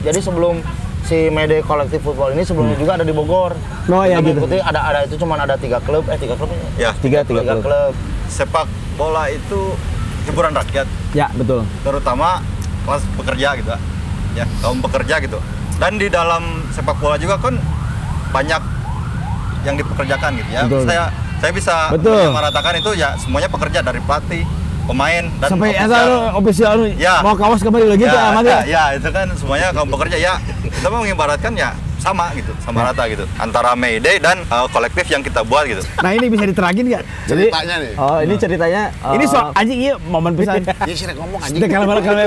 Jadi sebelum si Mede Kolektif Football ini sebelumnya juga ada di Bogor. Oh, ya, gitu. mengikuti ada ada itu cuma ada tiga klub, eh tiga klub Ya, Tiga, tiga, tiga klub. klub. sepak bola itu hiburan rakyat, Ya, betul. terutama kelas pekerja gitu. Ya, kaum pekerja gitu. Dan di dalam sepak bola juga kan banyak yang dipekerjakan gitu ya. Betul. Saya saya bisa meratakan itu ya semuanya pekerja dari pelatih, pemain dan Sampai ofisial. eta lu official lu Ya. mau kawas kembali lagi ya, amat ya, ya. ya, itu kan semuanya kaum pekerja ya. Kita mau mengibaratkan ya sama gitu, sama rata gitu. Antara Mayday dan uh, kolektif yang kita buat gitu. Nah, ini bisa diterangin nggak? Ceritanya nih. Oh, ini ceritanya Ini eh, so anjing iya momen pisan. Iya sih ngomong anjing. Kalau kalau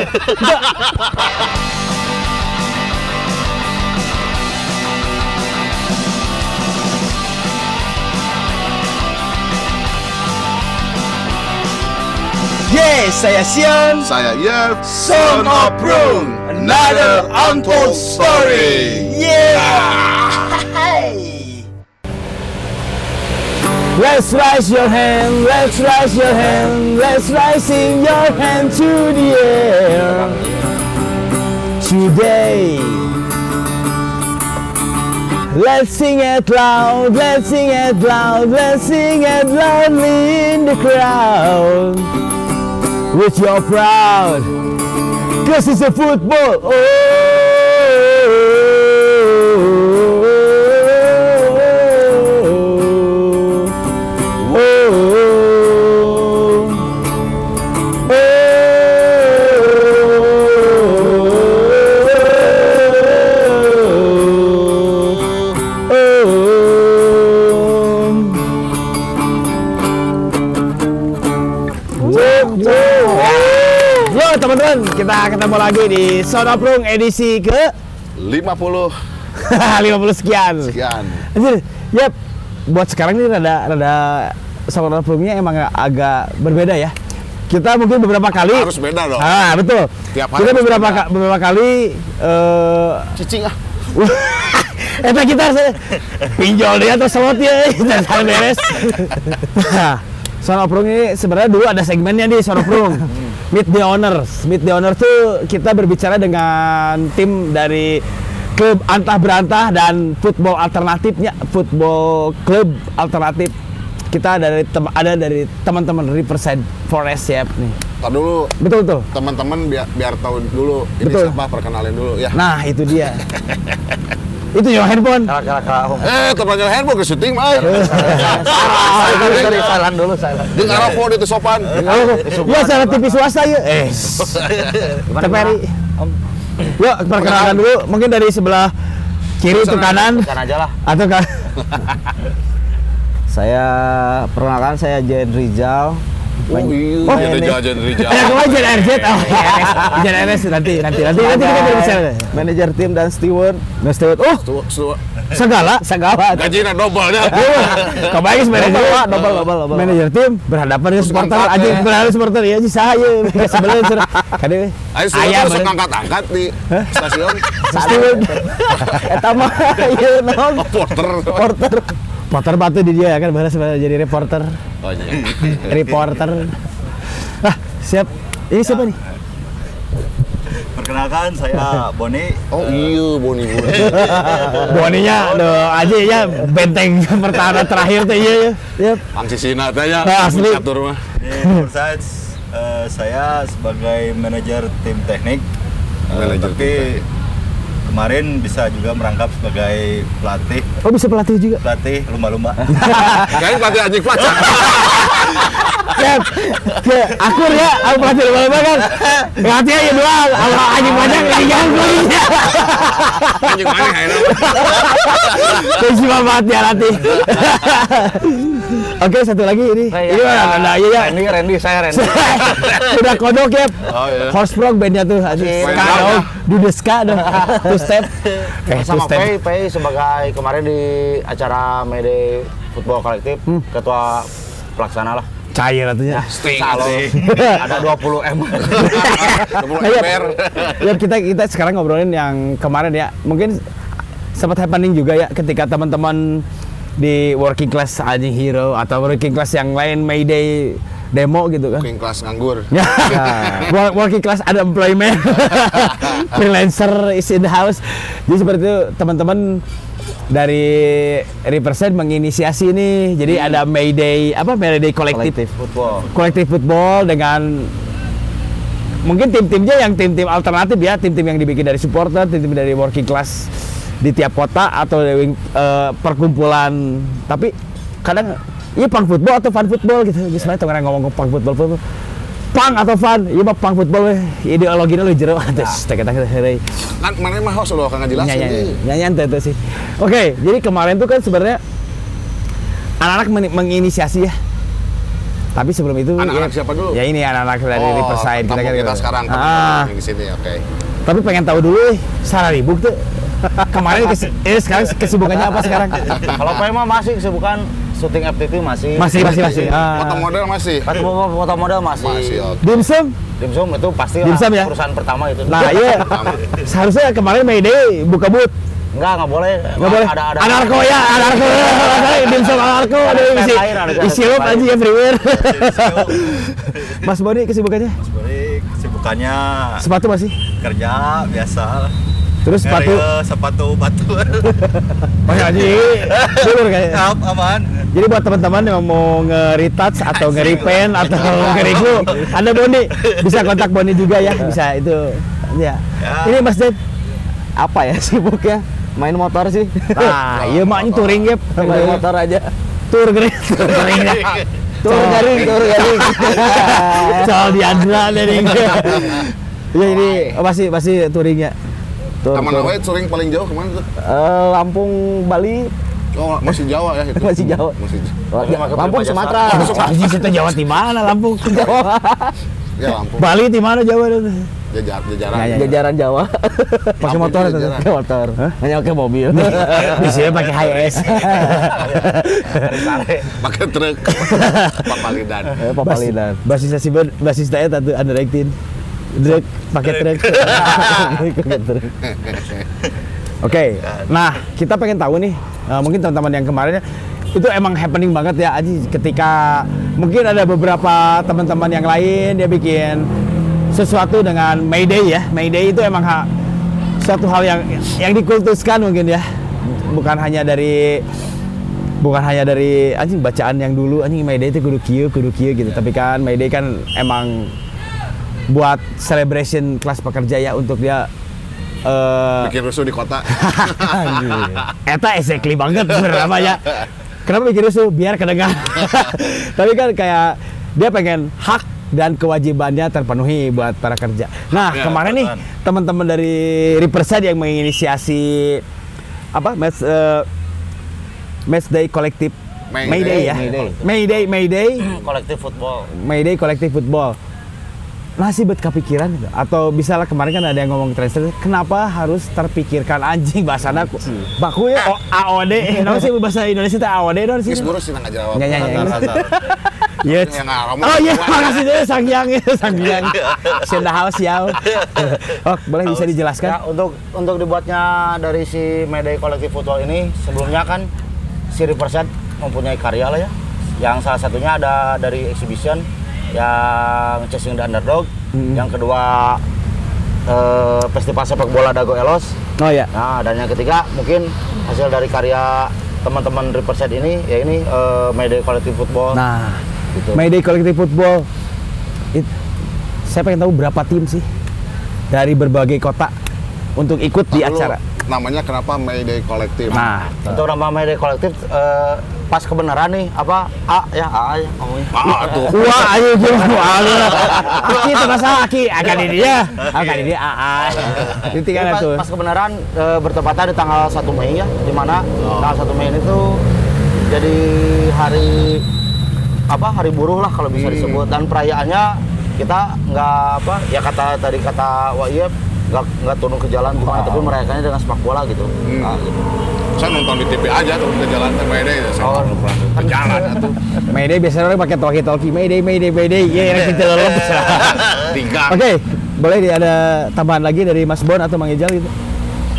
Yes, saya Sion. Saya Yev, Son of Prune, another untold story. Yeah. Let's raise your hand, let's raise your hand, let's raising your hand to the air. Today, let's sing it loud, let's sing it loud, let's sing it loudly in the crowd. With your proud, cause it's a football. Oh, kita ketemu lagi di Soda Prung edisi ke 50 50 sekian. sekian. Anjir, ya buat sekarang ini rada rada Soda Prungnya emang agak berbeda ya. Kita mungkin beberapa kali Harus beda dong. Ah, betul. Tiap hari kita harus beberapa ka- beberapa kali eh Cicing ah. Eta kita se- pinjol dia atau slot ya, beres. Nah, Sonoprung ini sebenarnya dulu ada segmennya di Sonoprung. Meet the Owners. Meet the Owners tuh kita berbicara dengan tim dari klub antah berantah dan football alternatifnya, football klub alternatif. Kita dari tem- ada dari teman-teman Riverside Forest ya nih. Tar dulu Betul betul. teman-teman biar biar tahu dulu ini Betul. siapa perkenalin dulu ya. Nah, itu dia. itu ya handphone. Kala-kala Eh, temannya handphone ke syuting mah. Silent dulu, silent. Di Arafo itu sopan. Ya, salah TV swasta ya. Eh, gimana? Om, Yuk, perkenalkan dulu. Mungkin dari sebelah kiri itu kanan aja lah. atau kan? Saya perkenalkan saya Jen Rizal. Oh iya, Oh, ada ini. jajan Rijal. Ya, kemarin Jen RZ. Oh, Jen RZ nanti, nanti, nanti, nanti kita berbicara. Manajer tim dan steward. Nah, Stewart. Oh, tuh. segala, segala. Gajinya dah. Kebayang manajer. Double, Pak. Double, double, double. Manajer tim berhadapan dengan supporter angkat, aja ya. berhadapan supporter ya sih saya sebelum kade Ayo sudah Ayam, terus bener. ngangkat-angkat di stasiun. Stewart Eta mah ieu naon? Porter. Reporter batu di dia ya kan bahasa sebenarnya jadi reporter Oh iya. reporter ah siap ini siapa nih Perkenalkan saya Boni. Oh iya, Boni Boni. Boninya do aja ya benteng pertahanan terakhir tuh iya ya Yap. Ang Sisina teh ya. Ah, asli. Catur mah. Di Riverside eh, saya sebagai manajer tim teknik. Manajer tapi kemarin bisa juga merangkap sebagai pelatih oh bisa pelatih juga pelatih lumba-lumba. Kayaknya pelatih anjing pelacak. Siap. Ke akur ya, aku pelatih lomba kan. Pelatih aja doang. Kalau anjing banyak ini jangan. Anjing mana kayaknya. Festival banget ya latih. Oke, satu lagi ini. Ini mana? Nah, iya ya. Randy, Randy, saya Randy. Udah kodok ya. Oh iya. Horse frog bandnya tuh. Iya. ska dong. Do the ska dong. Two step. Eh, two Sama step. Pei, Pei sebagai kemarin di acara Mede Football Kolektif, Hmm. ketua pelaksana lah. Cair atunya. Sting. Kalau sting. ada 20 M. Double Nah, ya, ember. ya kita kita sekarang ngobrolin yang kemarin ya. Mungkin sempat happening juga ya ketika teman-teman di working class anjing hero atau working class yang lain Mayday demo gitu kan. King class nganggur. Work- working class unemployment, freelancer is in the house. Jadi seperti itu teman-teman dari Represent menginisiasi ini. Jadi ada Mayday apa Mayday kolektif football. kolektif football dengan mungkin tim-timnya yang tim-tim alternatif ya, tim-tim yang dibikin dari supporter, tim-tim dari working class di tiap kota atau dari eh, perkumpulan. Tapi kadang iya punk football atau fun football gitu. Sebenarnya orang ngomong punk football, football. Punk atau fun, iya mah punk football weh. Ideologinya lu jero atas tak kita heureuy. Kan mana mah host loh kagak jelas Ya, ya, ya, nyantai itu sih. Oke, jadi kemarin tuh kan sebenarnya anak-anak men- menginisiasi ya. Tapi sebelum itu Anak-anak ya- siapa dulu? Ya ini anak-anak dari Oh, Riverside tamu kira-kira kita gitu. sekarang Ah, teman-teman yang di sini, oke. tapi pengen tahu dulu eh, Sarah Ribuk tuh kemarin kes, eh, sekarang kesibukannya apa sekarang? Kalau Pai mah masih kesibukan syuting FTV masih. Masih masih masih. Ah. Foto model masih. Foto, foto model masih. Masih oke. Dimsum? Dimsum itu pasti Dimsum ya? perusahaan pertama itu. Nah iya, seharusnya kemarin Mayday buka booth. Enggak, enggak boleh. Nggak boleh. Ada ada. Anarko ya, anarko. Dimsum anarko. Ada Ada isi, air, ada isi air. up aja everywhere. Mas Boni kesibukannya? Sebenarnya kesibukannya Sepatu masih? kerja biasa. Terus sepatu? Sepatu batu. Pakai aja. Dulur kayaknya. Siap, aman. Jadi buat teman-teman yang mau nge-retouch atau nge-repaint atau nge-review, Anda Boni bisa kontak Boni juga ya, bisa itu. Ya. Ya. Ini Mas Den. apa ya sibuknya main motor sih Ah, iya maknya touring ya. main motor aja Tour gering. Touring ya. tur garing Soal Diandra dari Ya ini masih masih touringnya. Tur, Taman tur. Awe touring paling jauh ke mana tuh? Eh, Lampung Bali Oh, masih Jawa ya itu. Masih Jawa. Masih mah ke Lampung Sumatera Anjing kita Jawa di mana Lampung? Jawa ya Lampung. Bali di mana Jawa itu? Jajar, jajaran. Ya, ya, ya. jajaran Jawa Pakai motor jajaran. pakai motor hanya pakai mobil di sini pakai HS. Pakai truk. Pak Palidan. Eh, Papalidan Basis si basis saya tatu under 18. Truk pakai truk. Oke, nah kita pengen tahu nih, eh, mungkin teman-teman yang kemarin itu emang happening banget ya, Aji. Ketika mungkin ada beberapa teman-teman yang lain dia bikin sesuatu dengan Mayday ya. Mayday itu emang ha- suatu hal yang yang dikultuskan mungkin ya, bukan hanya dari bukan hanya dari anjing bacaan yang dulu anjing Mayday itu kudu kieu kudu kieu gitu tapi kan Mayday kan emang buat celebration kelas pekerja ya untuk dia eh Bikin rusuh di kota. Eta exactly banget sebenarnya ya. Kenapa bikin rusuh? Biar kedengar. Tapi kan kayak dia pengen hak dan kewajibannya terpenuhi buat para kerja. Nah Ya, kemarin nih teman-teman dari Riverside yang menginisiasi apa match eh, match day kolektif Mayday. Mayday ya Mayday. Mayday Mayday kolektif football. Mayday kolektif football. Masih bet kepikiran gitu? atau bisa lah kemarin kan ada yang ngomong translate kenapa harus terpikirkan anjing bahasana ku baku ya oh, AOD eh naon sih bahasa Indonesia teh AOD naon sih Geus sih nggak jawab. Ya, ya, ya. Oh iya, makasih deh Sang Yang, Sang Yang. Senda house ya. Oh, boleh bisa Ya, dijelaskan? untuk untuk dibuatnya dari si Mayday kolektif football ini sebelumnya kan si Riverside mempunyai karya lah ya. Yang salah satunya ada dari exhibition yang Chasing the Underdog, Hmm. yang kedua eh, festival sepak bola Dago Elos. Oh ya. Nah, dan yang ketiga mungkin hasil dari karya teman-teman Riverside ini ya ini eh, Mayday kolektif football. Nah, Gitu. Mayday kolektif football. It- saya pengen tahu berapa tim sih dari berbagai kota untuk ikut di Tar dulu, acara. Namanya kenapa Mayday Kolektif? Nah, Untuk nama Mayday kolektif eh, pas kebenaran nih apa A ya A ya ngomongnya. Ah, tuh. Wah, ayo gimana? Aki itu masalah Aki, akan di dia, akan di dia AA. Itu kan pas, tuh. pas kebenaran e, bertepatan di tanggal 1 Mei ya, di mana tanggal 1 Mei itu jadi hari apa hari buruh lah kalau bisa disebut dan perayaannya kita nggak apa ya kata tadi kata Wahyu nggak nggak turun ke jalan gimana tapi merayakannya dengan sepak bola gitu. Nah, gitu. Saya nonton di TV aja tuh ke jalan ke Mayday. Saya Oh. pernah ke jalan tuh. Mayday biasanya orang pakai talkie-talkie, Mayday, Mayday, Mayday. Iya, yang kita lepas. Tiga. Oke, boleh di- ada tambahan lagi dari Mas Bon atau Mang Ijal gitu?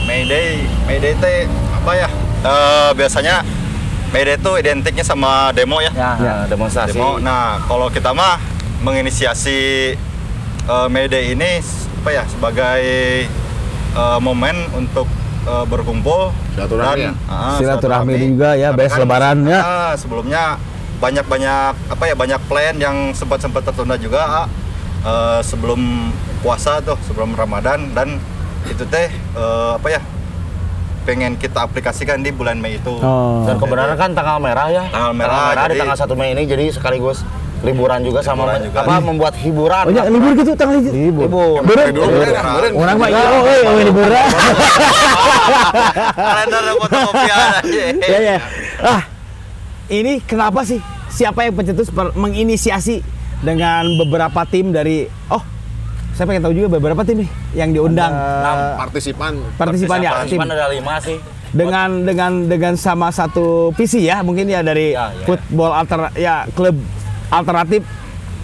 Mayday, Mayday teh apa ya? Eh, biasanya Mayday itu identiknya sama demo ya. Ya, Ya. demonstrasi. Demo. Nah, kalau kita mah menginisiasi eh, Mayday ini apa ya sebagai eh, momen untuk eh, berkumpul Silaturahmi ya? ah, Silaturahmi juga ya, Karena beres lebaran ya. ah, sebelumnya banyak-banyak apa ya banyak plan yang sempat-sempat tertunda juga eh, sebelum puasa tuh, sebelum Ramadan dan itu teh eh, apa ya pengen kita aplikasikan di bulan Mei itu. Oh. Dan kebenaran kan tanggal merah ya. Tanggal merah, di jadi- tanggal 1 Mei ini jadi sekaligus liburan juga sama Liburan juga. apa membuat hiburan. Oh, ya, libur gitu tanggal itu. Libur. Beren. Orang mah iya, oh, eh, oh, libur. Kalender aja. ya ya. Ah, ini kenapa sih? Siapa yang pencetus menginisiasi dengan beberapa tim dari oh saya pengen tahu juga beberapa tim nih yang diundang Partisipan. partisipan ya tim Partisipan ada lima sih. dengan dengan dengan sama satu visi ya mungkin ya dari Ya, ya. football alter ya klub alternatif.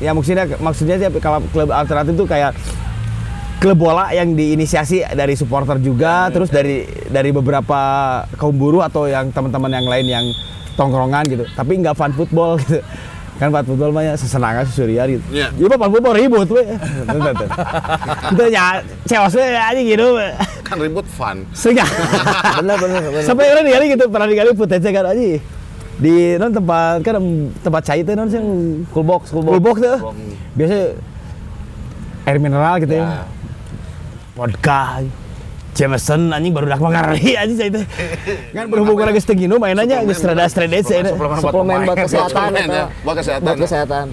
Ya maksudnya maksudnya sih kalau klub alternatif itu kayak klub bola yang diinisiasi dari supporter juga terus dari dari beberapa kaum buruh atau yang teman-teman yang lain yang tongkrongan gitu. Tapi nggak fan football gitu. Kan fan football mah ya sesenangan susurian gitu. Iya. Iya mah fan football ribut we itu ya we aja gitu. Kan ribut fun. Sehingga bener bener bener. Sampai orang ningali gitu pernah ningali footage kan aja di non tempat kan tempat cai itu non yang cool box cool box. Cool box tuh biasa air mineral gitu ya, vodka. Jameson anjing baru dak mangari anjing saya teh. Kan berhubung orang geus teu nginum mainannya geus rada strede saya teh. suplemen buat kesehatan Suplemen ya, eta. buat kesehatan. buat kesehatan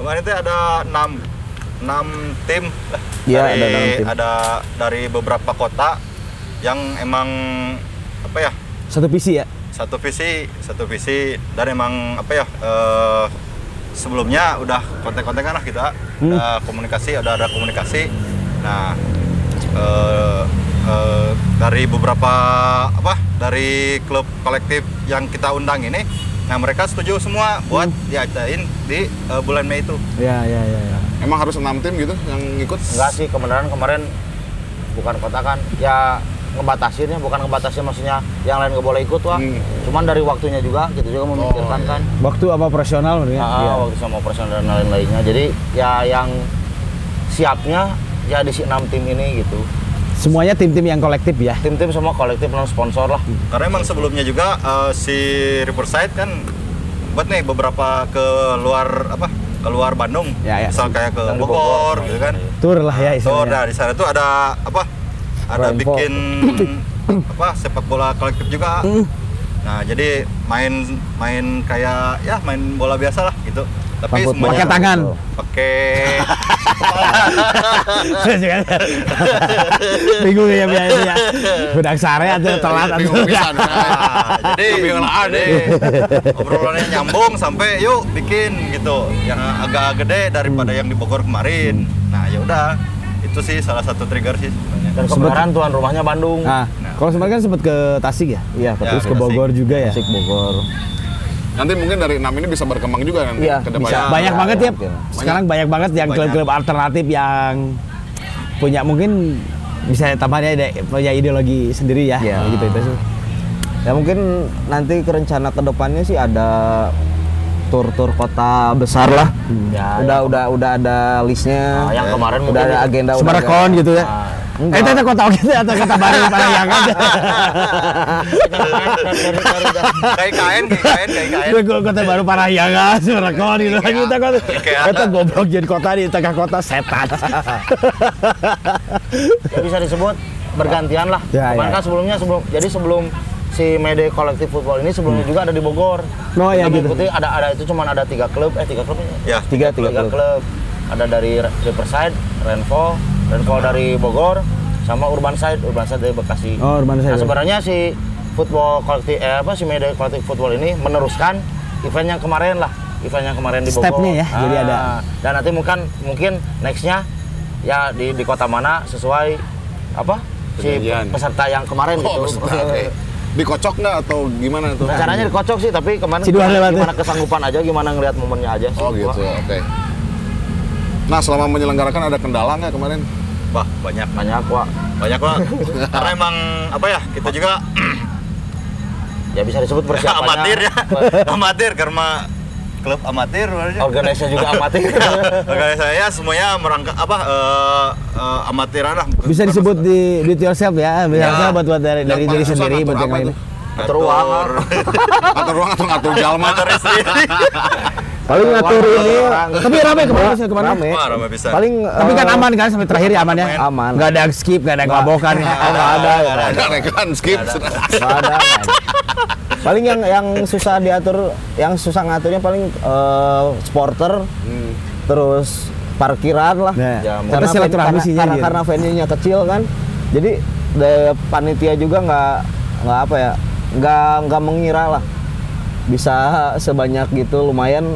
Kemarin itu ada 6 enam tim. Lah. Iya, dari, ada enam tim. ada dari beberapa kota yang emang apa ya? Satu visi ya satu visi satu visi dan emang apa ya eh, sebelumnya udah kontak-kontakan lah kita Hmm. ada komunikasi ada ada komunikasi nah eh, eh, dari beberapa apa dari klub kolektif yang kita undang ini nah mereka setuju semua buat Hmm. diadain di eh, bulan Mei itu ya ya ya, ya. Emang harus enam tim gitu yang ikut? Enggak sih, kebenaran kemarin bukan kota kan, ya ngebatasin ya, bukan ngebatasin maksudnya yang lain nggak boleh ikut wah. Hmm. Cuman dari waktunya juga, gitu juga memikirkan iya. kan. waktu apa operasional ya Ah, Iya. waktu sama operasi dan lain-lainnya. Jadi ya yang siapnya ya di si enam tim ini gitu. semuanya tim-tim yang kolektif ya Tim-tim semua kolektif non sponsor lah. karena emang sebelumnya juga eh, si Riverside kan buat nih beberapa ke luar apa ke luar Bandung Ya, ya. misal kayak ke Bogor, Bogor, gitu kan tur lah ya Tuh, istilahnya nah di sana tuh ada apa? Ada Rainbow. bikin apa sepak bola kolektif juga. Hmm. Nah, jadi main main kayak ya main bola biasa lah gitu. Tapi Rambut semuanya pakai tangan pakai bingung ya biasa ya budak sare atau telat atau. Nah, jadi Bingung lah, jadi obrolannya nyambung sampai yuk bikin gitu yang agak gede daripada yang di Bogor kemarin. Nah, ya udah itu sih salah satu trigger sih sebenarnya. Dan kebenaran tuan rumahnya Bandung. Nah, kalau kemarin kan sempat ke Tasik ya? iya Ya, Terus ke Tasik. Bogor juga ya? Tasik Bogor Nanti mungkin dari enam ini bisa berkembang juga nanti Iya, ke depan. bisa. Banyak Ya, banget ya. mungkin. Sekarang banyak banget yang klub-klub alternatif yang punya mungkin bisa tambahnya ada punya ideologi sendiri ya, Iya. gitu itu sih. ya mungkin nanti ke rencana ke depannya sih ada tur-tur kota besar lah Ya, udah udah udah ada listnya Nah, yang kemarin udah mungkin ada agenda ada- gitu ya. Nah, Eh, itu kota gitu atau kota baru pada yang aja. Kayak kain, kayak kain, kayak kain. Itu kota baru Parahyangan, Semerekon gitu. Iya. Kita kan Ikea. kita goblok jadi kota di tengah kota setan. ya bisa disebut bergantian lah. Ya, Kemarin ya. kan sebelumnya sebelum jadi sebelum si Mede kolektif football ini sebelumnya juga ada di Bogor. Oh, ya, gitu. mengikuti ada ada itu cuma ada tiga klub eh tiga klub Ya, tiga tiga tiga klub. klub. Ada dari Riverside, Renvo, Renvo dari Bogor, sama Urban Side, Urban Side dari Bekasi. Oh, Urban Side. Nah sebenarnya si football kolektif eh apa si Mede kolektif football ini meneruskan event yang kemarin lah, event yang kemarin di Bogor. Stepnya ya, jadi ada. Ah, Dan nanti mungkin mungkin nextnya ya di di kota mana sesuai apa si peserta yang kemarin Oh, gitu. peserta. Dikocok nggak atau gimana tuh? Rencananya dikocok sih, tapi kemarin lewat ya. gimana kesanggupan aja, gimana ngelihat momennya aja sih. Oh gitu, oke. Nah selama menyelenggarakan ada kendala nggak kemarin? wah banyak Banyak, Wak. banyak lah karena emang apa ya kita juga Ya bisa disebut persiapannya. amatir ya amatir karena klub amatir. Organisasi juga amatir. Oke, saya semuanya merangkak apa eh, eh, amatiran lah. Bisa disebut di do it yourself ya, bisa Ya. buat buat dari, dari diri sendiri buat yang lain. tuh? Ngatur uang. Ngatur ruang atau ngatur jalma? Ngatur istri. Paling ngatur ini, tapi rame ke mana sih ke mana? Rame. Rame bisa. Paling Tapi kan eh, aman kan sampai terakhir ya aman ya? Aman. Nggak ada skip, nggak ada ngelabokan ya? Oh, nggak ada, Nggak ada. Ada kan skip. nggak ada. Paling yang yang susah diatur, yang susah ngaturnya paling eh, sporter, terus parkiran lah. Nah, Ya, karena karena, sih karena, venue-nya kecil kan. Jadi de- panitia juga nggak nggak apa ya, nggak nggak mengira lah bisa sebanyak gitu lumayan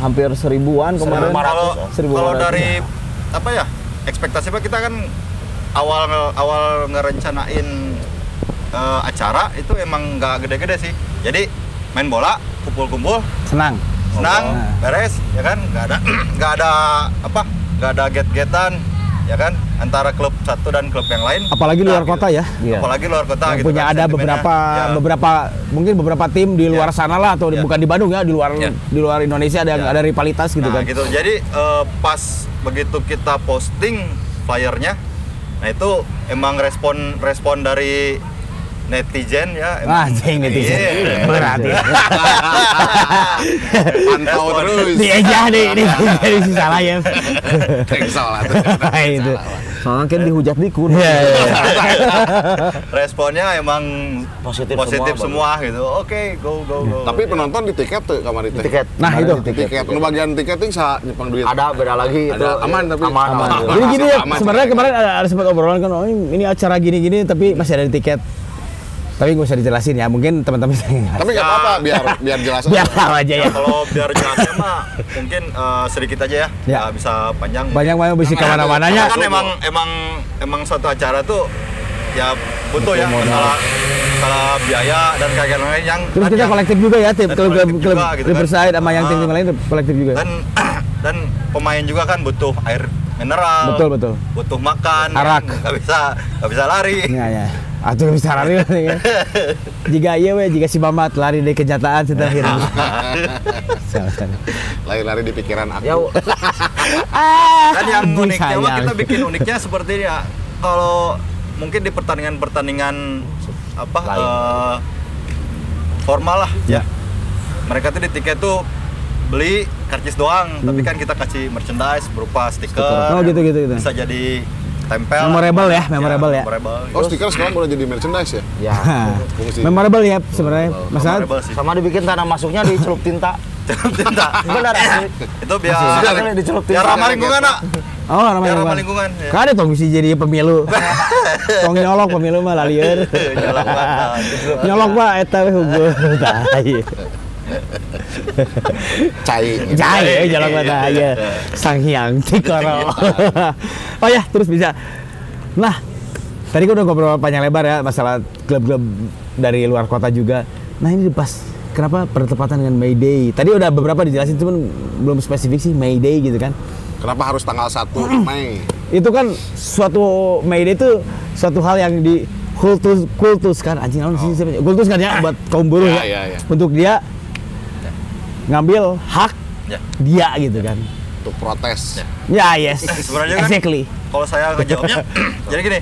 hampir seribuan kemarin. kalau Seribu kalau dari apa ya ekspektasi Pak, kita kan awal awal ngerencanain eh, acara itu emang nggak gede-gede sih jadi main bola kumpul-kumpul Senang. senang Oh. beres ya kan nggak ada nggak ada apa nggak ada get-getan ya kan antara klub satu dan klub yang lain Apalagi Nah, luar gitu. kota ya. Iya. apalagi luar kota Yang gitu punya kan, ada beberapa Ya. beberapa mungkin beberapa tim di luar Ya. sana lah atau Ya. bukan di Bandung ya di luar Ya. di luar Indonesia ada Ya. ada rivalitas gitu nah, kan. gitu. Jadi eh, pas begitu kita posting flyernya, nah itu emang respon respon dari netizen ya. Wah, emang- jeng netizen. Iya. Berarti. Pantau terus. Dieja nih, ini dari si salah ya. Tengsal lah tuh. itu. Soalnya kan dihujat dikun. Iya, iya, iya. Responnya emang Positif positif semua, semua, gitu. Oke, go go go. Tapi penonton di tiket tuh kamar itu. Tiket. Nah, itu. Di tiket. Nu bagian tiketing sa nyepang duit. Ada beda lagi itu. Aman tapi. aman. Aman. aman. Jadi gini ya, sebenarnya kemarin ada, ada sempat obrolan kan, oh ini ini acara gini-gini tapi masih ada di tiket. Tapi nggak usah dijelasin ya, mungkin teman-teman Tapi nggak apa-apa biar biar jelas. biar tahu aja ya. Ya, kalau biar jelasnya mah mungkin eh, sedikit aja ya, Ya. bisa panjang. Banyak banyak bisa ke mana-mananya. Karena kan emang emang emang suatu acara tuh ya butuh ya masalah masalah biaya dan kayak lain yang Terus kita kolektif juga ya, tim Dan klub klub kolektif klub juga gitu kan. Sama yang Ah. tim-tim lain kolektif juga. dan dan pemain juga kan butuh air mineral Betul, betul. butuh makan Arak. kan. nggak bisa nggak bisa lari Ya ya. Atuh bisa lari lah ya. Jika iya we, jika si Mamat lari dari kenyataan kita akhirnya. Lari-lari di pikiran aku. Ya, dan yang uniknya mah kita bikin uniknya seperti ini ya kalau mungkin di pertandingan-pertandingan apa Lain. eh, formal lah Ya. mereka tuh di tiket tuh beli karcis doang tapi kan kita kasih merchandise berupa stiker Hmm. Oh, gitu, gitu, gitu. bisa jadi tempel Memorable ya, memorable ya. memorable Oh stiker sekarang udah jadi merchandise ya? ya. Memorable ya sebenarnya. Masalah Sama dibikin tanah masuknya di celup tinta. Tinta. Benar asli. itu biar dicelup biar tinta. ramah lingkungan nak Oh, namanya biar ramah lingkungan ya. Kan ada tong bisa jadi pemilu. tong nyolok pemilu mah lalieur. Nyolok banget. nyolok mah eta we hugo. Tai. Cai. Jai, eh, nyolok mah tah ya. Sang Hyang Cikoro. oh ya, terus bisa. Nah, tadi kan udah ngobrol panjang lebar ya masalah klub-klub dari luar kota juga. Nah, ini pas kenapa bertepatan dengan May Day? Tadi udah beberapa dijelasin cuman belum spesifik sih May Day gitu kan. Kenapa harus tanggal 1 Mei? itu kan suatu May Day itu suatu hal yang di kultus kultus kan anjing naon sih kultus kan ya buat kaum buruh Ya, ya, ya, ya. untuk dia ngambil hak Ya. dia gitu kan. Untuk protes. ya. Yes. Sebenarnya kan- exactly. kalau saya ngejawabnya jadi gini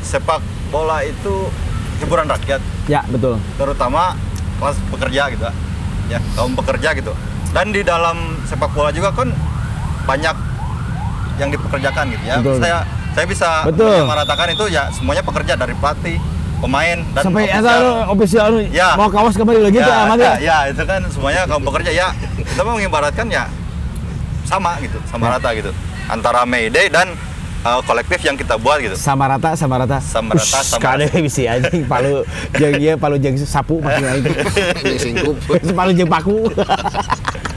sepak bola itu hiburan rakyat. Ya betul. Terutama kelas pekerja gitu ya kaum pekerja gitu. Dan di dalam sepak bola juga kan banyak yang dipekerjakan gitu ya. Betul. saya saya bisa meratakan itu ya semuanya pekerja dari pelatih pemain dan sampai lu official Ya. mau kawas kembali lagi tuh amat ya, ya? ya, itu kan semuanya kaum pekerja ya. Kita mau mengibaratkan ya sama gitu sama rata gitu. Antara Mayday dan uh, kolektif yang kita buat gitu. Sama rata sama rata. Sama rata, sama kada bisa anjing palu jeung ieu palu jeung sapu itu Ini singkup. palu jeung paku.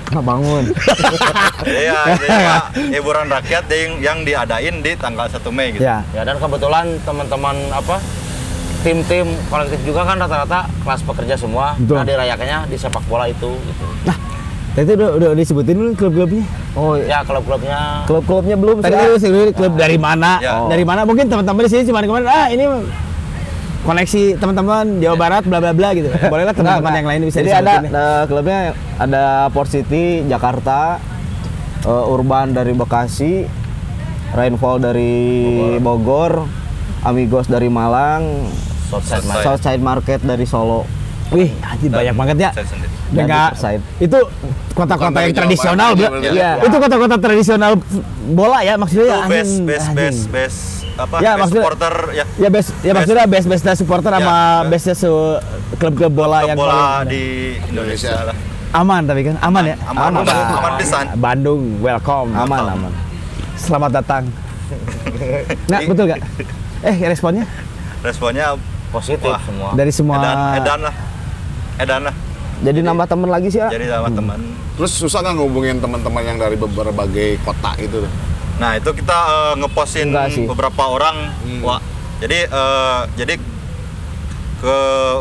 Nggak bangun. Iya, ya, hiburan rakyat yang, yang diadain di tanggal 1 Mei gitu. ya. Ya dan kebetulan teman-teman apa tim-tim kolektif juga kan rata-rata kelas pekerja semua. Betul. Nah dirayakannya di sepak bola itu gitu. Tadi udah udah disebutin belum klub-klubnya Oh, Ya klub-klubnya klub-klubnya belum Tadi sih. itu sebenarnya klub dari mana? Ya. Dari mana? Mungkin teman-teman di sini cuma kemarin ah ini koneksi teman-teman Jawa Barat bla bla bla gitu. Bolehlah teman-teman yang lain bisa Jadi ada ya. klubnya ada Port City Jakarta, eh, Urban dari Bekasi, Rainfall dari Bogor, Amigos dari Malang, Southside Southside. Southside Market dari Solo. Wih, anjir banyak banget ya. Riverside. itu kota-kota yang tradisional, Bro. aja Iya. ya? Itu kota-kota tradisional bola ya maksudnya Itu anjing, best best best best apa? Ya, best maksudnya- supporter ya. Ya best ya maksudnya best best supporter sama Ya. bestnya se klub-klub bola Klub yang bola paling di Indonesia lah. aman tapi kan aman ya. Aman, aman, aman pisan. Bandung, welcome. Aman aman. Selamat datang. Nah, betul gak? Eh, responnya Responnya positif Wah. semua. dari semua edan, edan lah. Edan lah. Jadi nambah temen lagi sih ya. Jadi sama teman. Terus susah nggak ngehubungin teman-teman yang dari berbagai kota itu? Nah itu kita eh, ngepostin beberapa orang, Hmm. wah. Jadi eh, jadi ke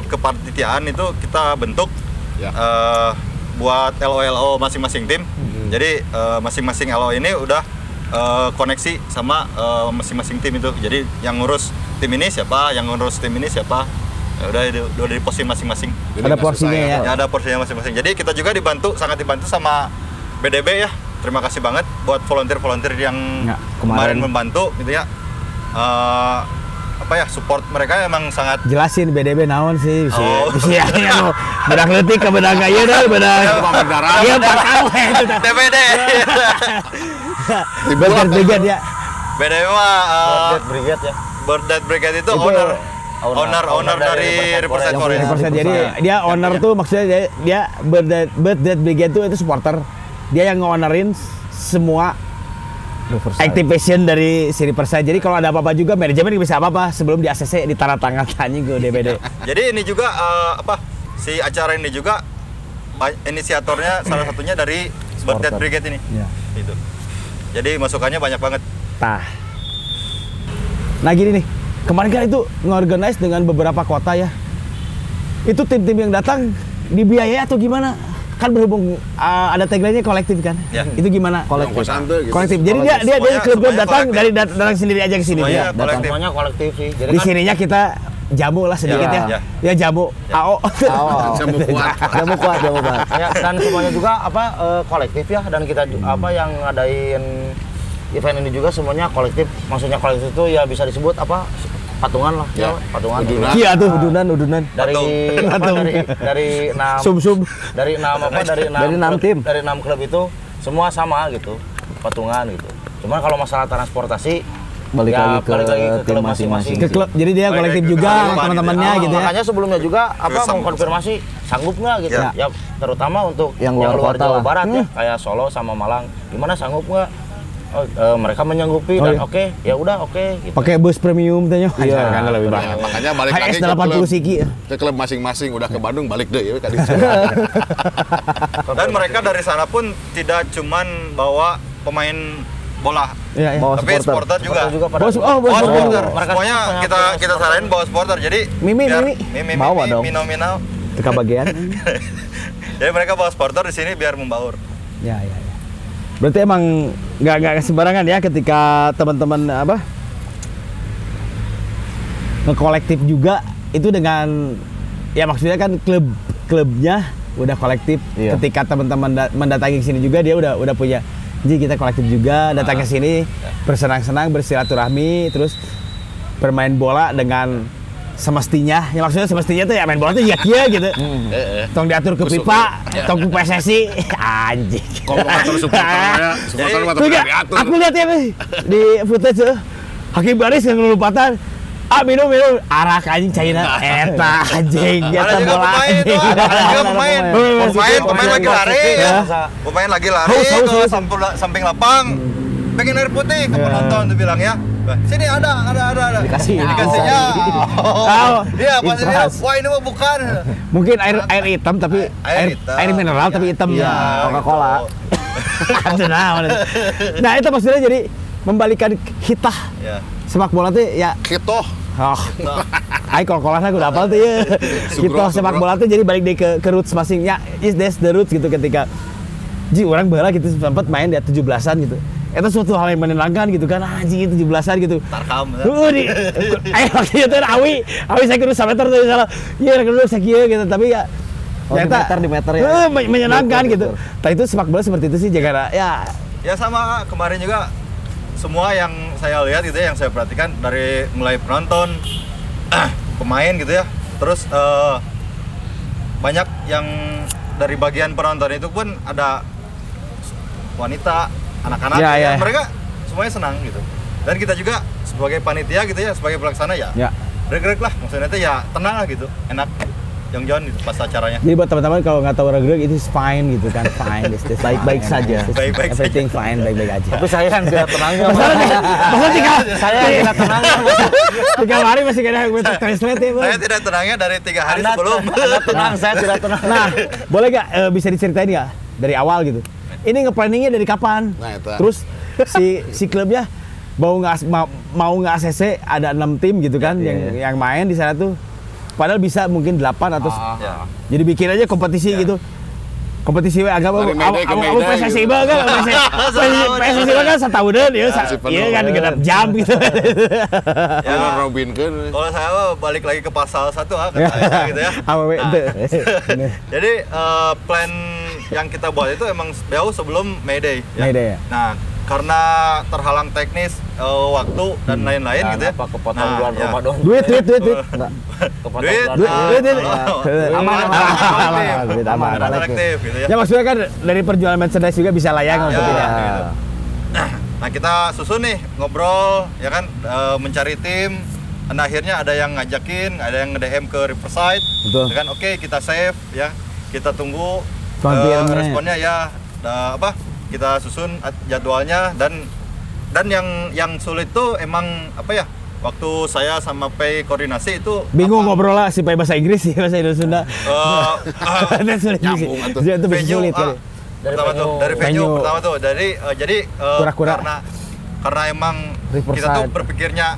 kepanitiaan itu kita bentuk Ya. eh, buat LO-LO masing-masing tim. Hmm. Jadi masing-masing LO ini udah eh, koneksi sama eh, masing-masing tim itu. Jadi yang ngurus tim ini siapa, yang ngurus tim ini siapa. Ya udah udah diposting masing-masing. Jadi Ada porsinya ya. Ya ada porsinya masing-masing. Jadi kita juga dibantu, sangat dibantu sama BDB ya. Terima kasih banget buat volunteer-volunteer yang Ya, kemarin. kemarin. membantu gitu ya. Eh, apa ya support mereka emang sangat jelasin BDB naon sih bisa Oh. bisa ya anu bedak leutik ke bedak ieu dah Pak Berdarah. Iya, pakar we itu teh. Burger Brigade ya. BDB mah eh, Dead Brigade ya. Bird Dead Brigade itu, Itu owner owner- owner dari Forest. punya persen jadi Riverside. dia owner tuh maksudnya dia, dia Bird Dead, Bird Dead Brigade tuh itu supporter dia yang nge-ownerin semua Riverside. activation dari si Riverside jadi kalau ada apa-apa juga manajemen bisa apa-apa sebelum di ACC di tanda tangan tanya ke DBD Jadi ini juga eh, apa si acara ini juga ba- inisiatornya salah satunya dari Bird Dead. Brigade ini. ya. Gitu. Jadi masukannya banyak banget. Tah. Nah gini nih, kemarin kan itu ngorganize dengan beberapa kota ya. Itu tim-tim yang datang dibiayai atau gimana? Kan berhubung uh, ada tagline-nya kolektif kan? Ya. Itu gimana? Kosan tuh gitu. Kolektif. Jadi dia dia dia Semuanya- klub-klub datang kolektif. dari dat- datang sendiri aja ke sini Semuanya dia. kolektif. Datang semuanya kolektif sih. Jadi Di kan sininya kita jamu lah sedikit Ya, ya. ya. Ya jamu. AO. Oh, Jamu kuat. jamu kuat, jamu kuat. ya, dan semuanya juga apa eh, kolektif ya dan kita ju- apa yang ngadain event ini juga semuanya kolektif. Maksudnya kolektif itu ya bisa disebut apa? patungan lah Ya. ya, patungan. Udunan. Iya tuh udunan udunan. Dari Patung. apa, Patung. dari dari enam Sum-sum. dari enam apa dari enam Dari enam tim. dari enam klub itu semua sama gitu patungan gitu. Cuman kalau masalah transportasi Balik ya, lagi ke balik lagi ke tim klub masing-masing. Ke klub. Jadi dia kolektif lagi ke juga teman-temannya Ah, gitu ya. Makanya sebelumnya juga apa mengkonfirmasi sanggup nggak gitu. Ya. Ya. terutama untuk Yang luar kota Jawa lah. Barat ya, Hmm. kayak Solo sama Malang. Gimana sanggup nggak? Oh, eh, mereka menyanggupi Oh, dan iya. oke, ya udah oke gitu. Pakai bus premium tanya. Iya. kan lebih banyak. makanya balik lagi HS ke 80 klub, siki. ke klub masing-masing udah ke Bandung balik deh ya ka dieu. Dan mereka dari sana pun tidak cuman bawa pemain bola, Iya, iya. Bawa tapi supporter. supporter juga. juga pada Bos, oh, bos, Bawa oh. supporter. Mereka Semuanya punya- kita punya kita saranin bawa supporter. Jadi Mimi, biar- Mimi. Mimi, Bawa Mimi, dong. Mino, Mino. Teka bagian. Jadi mereka bawa supporter di sini biar membaur. Ya, ya, ya. Berarti emang nggak nggak sembarangan ya ketika teman-teman apa ngekolektif juga itu dengan ya maksudnya kan klub klubnya udah kolektif Iya. ketika teman-teman da- mendatangi sini juga dia udah udah punya jadi kita kolektif juga datang ke sini bersenang-senang bersilaturahmi terus bermain bola dengan semestinya. Ya maksudnya semestinya tuh ya main bola tuh ya kia gitu tong diatur ke pipa tong ke PSSI anjing. Kalau ngatur supporter tidak gak, diatur. aku lihat ya di footage tuh. Hakim baris yang ngelupatan. Ah minum minum arah anjing China eta anjing Ada eta juga pemain tuh, ada juga pemain. pemain. Pemain, pemain lagi lari. Ya. Pemain lagi lari ke samping, lapang. Pengen air putih ke penonton tuh bilang ya. Sini ada, ada, ada, ada. Dikasih. Dikasihnya. Oh. Iya, pas ini, Intras. wah ini mah bukan. Mungkin air air hitam tapi Air air hitam. air mineral tapi hitam Iya, ya. Aduh, nah, mana. nah itu maksudnya jadi membalikan hitah Ya. sepak bola tuh ya Gitu. Oh, Ay kalau kolas aku udah hafal tuh ya. Gitu Sugro, sepak sugro. bola tuh jadi balik deh ke, ke roots masing. Ya, is this the roots gitu ketika Ji orang bola gitu sempat main di 17-an gitu. itu suatu hal yang menyenangkan gitu kan anjing itu 17-an gitu Tarkam. ya. Heeh di eh waktu itu awi awi saya kudu meter tuh salah iya kudu sakieu gitu tapi ya Oh, di meter, di meter ya. Men- menyenangkan Betul, gitu tapi itu sepak bola seperti itu sih jaga ya Ya sama kemarin juga semua yang saya lihat gitu ya, yang saya perhatikan dari mulai penonton, pemain gitu ya, terus eh, banyak yang dari bagian penonton itu pun ada wanita, anak-anak, Ya, gitu ya. mereka semuanya senang gitu. Dan kita juga sebagai panitia gitu ya, sebagai pelaksana ya, ya. reg-reg lah, maksudnya itu ya tenang lah gitu, enak, jong-jong gitu pas acaranya. jadi buat teman-teman kalau nggak tahu regreg itu is fine gitu kan fine this is Baik-baik saja. Baik-baik saja. everything fine baik-baik aja Tapi saya kan tidak tenangnya. Masalah tiga, saya yang tidak tenangnya. tiga hari masih ada yang bisa translate ya. Saya tidak tenangnya dari tiga hari Anda, sebelum. Anda tenang, saya tidak tenang. Nah, boleh gak eh, bisa diceritain nggak dari awal gitu? Ini nge-planningnya dari kapan? Nah, itu. Terus si si klubnya mau nggak mau, nggak ACC ada enam tim gitu kan Iya, yang iya. yang main di sana tuh. Padahal bisa mungkin 8 atau Ya. jadi bikin aja kompetisi gitu. Kompetisi we agak Dari mau Mayday ke mau Mayday PSSI gitu. mah kan PSSI mah kan setahunan ya, si iya kan genap jam gitu. Ya. Ya. Robin kan. Kalau saya balik lagi ke pasal satu ah, Ya. gitu ya. Nah? Jadi eh, plan yang kita buat itu emang jauh sebelum Mayday. Ya. Mayday, ya. Nah, karena terhalang teknis eh, waktu dan lain-lain gitu ya. Apa kepotong Nah, bulan ya. Ramadan? Duit, duit, duit, duit. Enggak. Kepotong Duit, bulan Duit, duit, duit. oh, Aman, aman, aman, aman, aman, kolektif. duit aman. Kolektif gitu ya. Ya maksudnya kan dari penjualan merchandise juga bisa layang untuk Ya. gitu. Nah kita susun nih ngobrol ya kan eh, mencari tim. Dan akhirnya ada yang ngajakin, ada yang nge-DM ke Riverside. Betul. Ya kan oke kita save ya. Kita tunggu Konfirmnya. responnya ya. Da- apa? Kita susun jadwalnya dan dan yang yang sulit tuh emang apa ya? Waktu saya sama Pei koordinasi itu Bingung apa? ngobrol lah sih pakai bahasa Inggris sih bahasa Indonesia Sunda. Eh, eh, Itu sulit sih. Nyambung. Itu bisa venue, sulit kali. Dari pertama tuh dari venue, Venue. pertama tuh dari eh, jadi eh, Kura-kura. karena karena emang Riverside. kita tuh berpikirnya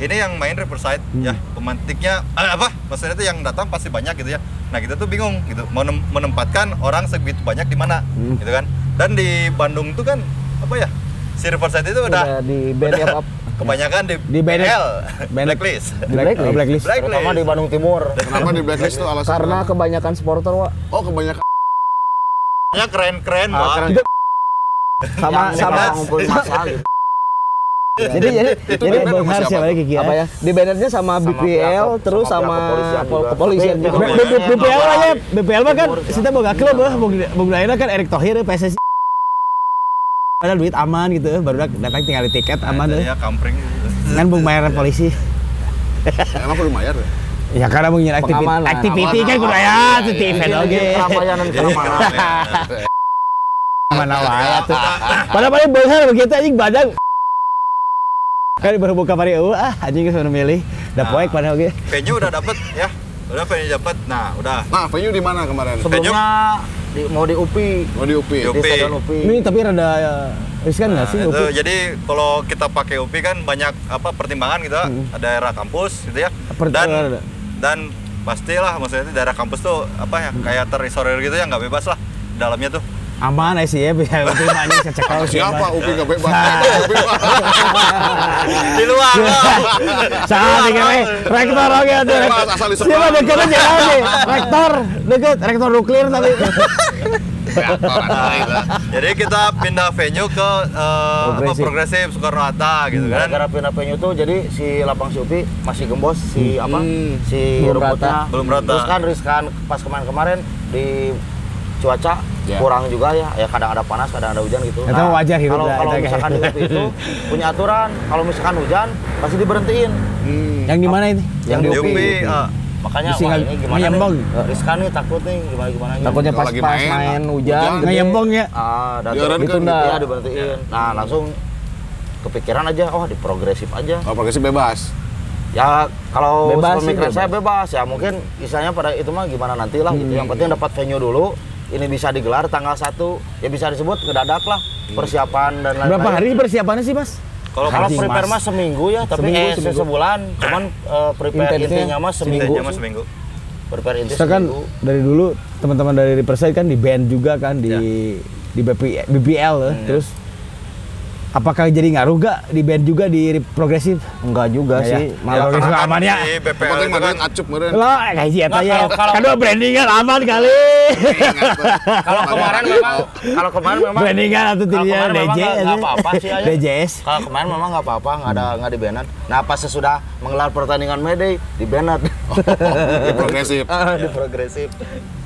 ini yang main Riverside Hmm. ya pemantiknya eh, apa maksudnya tuh yang datang pasti banyak gitu ya nah kita tuh bingung gitu menem- menempatkan orang segitu banyak di mana Hmm. gitu kan dan di Bandung tuh kan apa ya si Riverside itu udah, Udah di band udah up. kebanyakan di, Di BL banned- blacklist Di blacklist. Oh, blacklist. Blacklist. Terutama di Bandung Timur. Kenapa di blacklist tuh alasan? Karena kenapa? kebanyakan supporter, Wak. Oh, kebanyakan. Ya keren-keren Ah, Wak. keren. Sama Yang sama masa gitu. Jadi jadi Itu jadi Bang sama Har siapa lagi Kiki apa ya? Di bannernya sama, Sama BPL terus sama sama, kepolisian BPL aja, BPL mah kan kita boga klub boga boga kan Erick Thohir PSSI. Ada duit aman gitu, eh, baru datang tinggal di tiket aman Nah, deh. ya kampring Kan bung bayaran polisi. Emang perlu bayar ya? Ya karena mungkin aktiviti, Pengamanan. aktiviti kan kudu aya tuh di event oge. Keramaian. Mana wae tuh. Padahal paling beunghar begitu anjing badan. Kan baru buka pari eueuh ah anjing geus milih. Da Nah. poek padahal oge. venue udah dapet ya udah venue dapet nah udah Nah, venue di mana kemarin? Sebelumnya di, mau di UPI, Oh, di UPI. Di di UPI. Stadion UPI. Ini tapi rada ya, riskan nggak Nah, sih itu Upi? jadi kalau kita pakai UPI kan banyak apa pertimbangan gitu ya. Hmm. daerah kampus gitu ya dan ada. dan pastilah maksudnya itu daerah kampus tuh apa ya kayak terisolir gitu ya nggak bebas lah dalamnya tuh Aman ya sih ya, biar Upi mah anjing cecekal sih. Siapa? UPI nggak bebas? di luar Salah nih kayaknya rektor oke di Siapa deket aja nih, rektor deket, rektor nuklir tapi. jadi kita pindah venue ke eh, apa, Progresif. progresif Soekarno Hatta gitu kan? Gara-gara pindah venue tuh jadi si lapang si UPI masih gembos si apa? Hmm. si Belum rumputnya Belum rata. terus kan riskan pas kemarin-kemarin di cuaca Ya. kurang juga ya ya kadang ada panas kadang ada hujan gitu Itu wajar hidup kalau lah, kalau itu misalkan UPI itu punya aturan kalau misalkan hujan pasti diberhentiin Hmm. Yang di mana ini? Yang di di UPI eh, makanya wah ini gimana ngeyembong. nih riskan nih takut nih gimana gimana Takutnya Kalau pas lagi pas main, main, hujan, hujan. gede. Ngeyembong ya. ah dan kan ditunda. iya diberhentiin nah langsung kepikiran aja oh di progresif aja Oh, progresif bebas. Ya kalau Bebas sih, pemikiran bebas. saya bebas ya mungkin istilahnya pada itu mah gimana nanti lah gitu. Yang penting dapat venue dulu. Ini bisa digelar tanggal 1 ya bisa disebut ngedadak lah persiapan dan lain-lain. Berapa hari persiapannya sih, Mas? kalau prepare Mas. mah seminggu ya, tapi Seminggu, eh seminggu. sebulan. Cuman eh, prepare Intensnya intinya mah seminggu. Intinya mah seminggu Prepare inti Kita kan seminggu. dari dulu teman-teman dari Persai kan di band juga kan di Ya. di BP, BBL ya. Terus apakah jadi ngaruh gak di band juga di progresif? Enggak juga Ya, sih, ya. malah Progresif karena kan aman ya. BPL itu kan acup meureun. Lo kayak si eta Nah, ya. kalau- kalau- Kan brandingan aman kali. Kalau kemarin memang kalau kemarin memang brandingan atau kalau tidak kemarin memang DJ nggak apa-apa sih aja. DJS. Kalau kemarin memang nggak apa-apa, nggak ada nggak di banan. Nah pas sesudah menggelar pertandingan Mayday di banan. Di progresif. di progresif.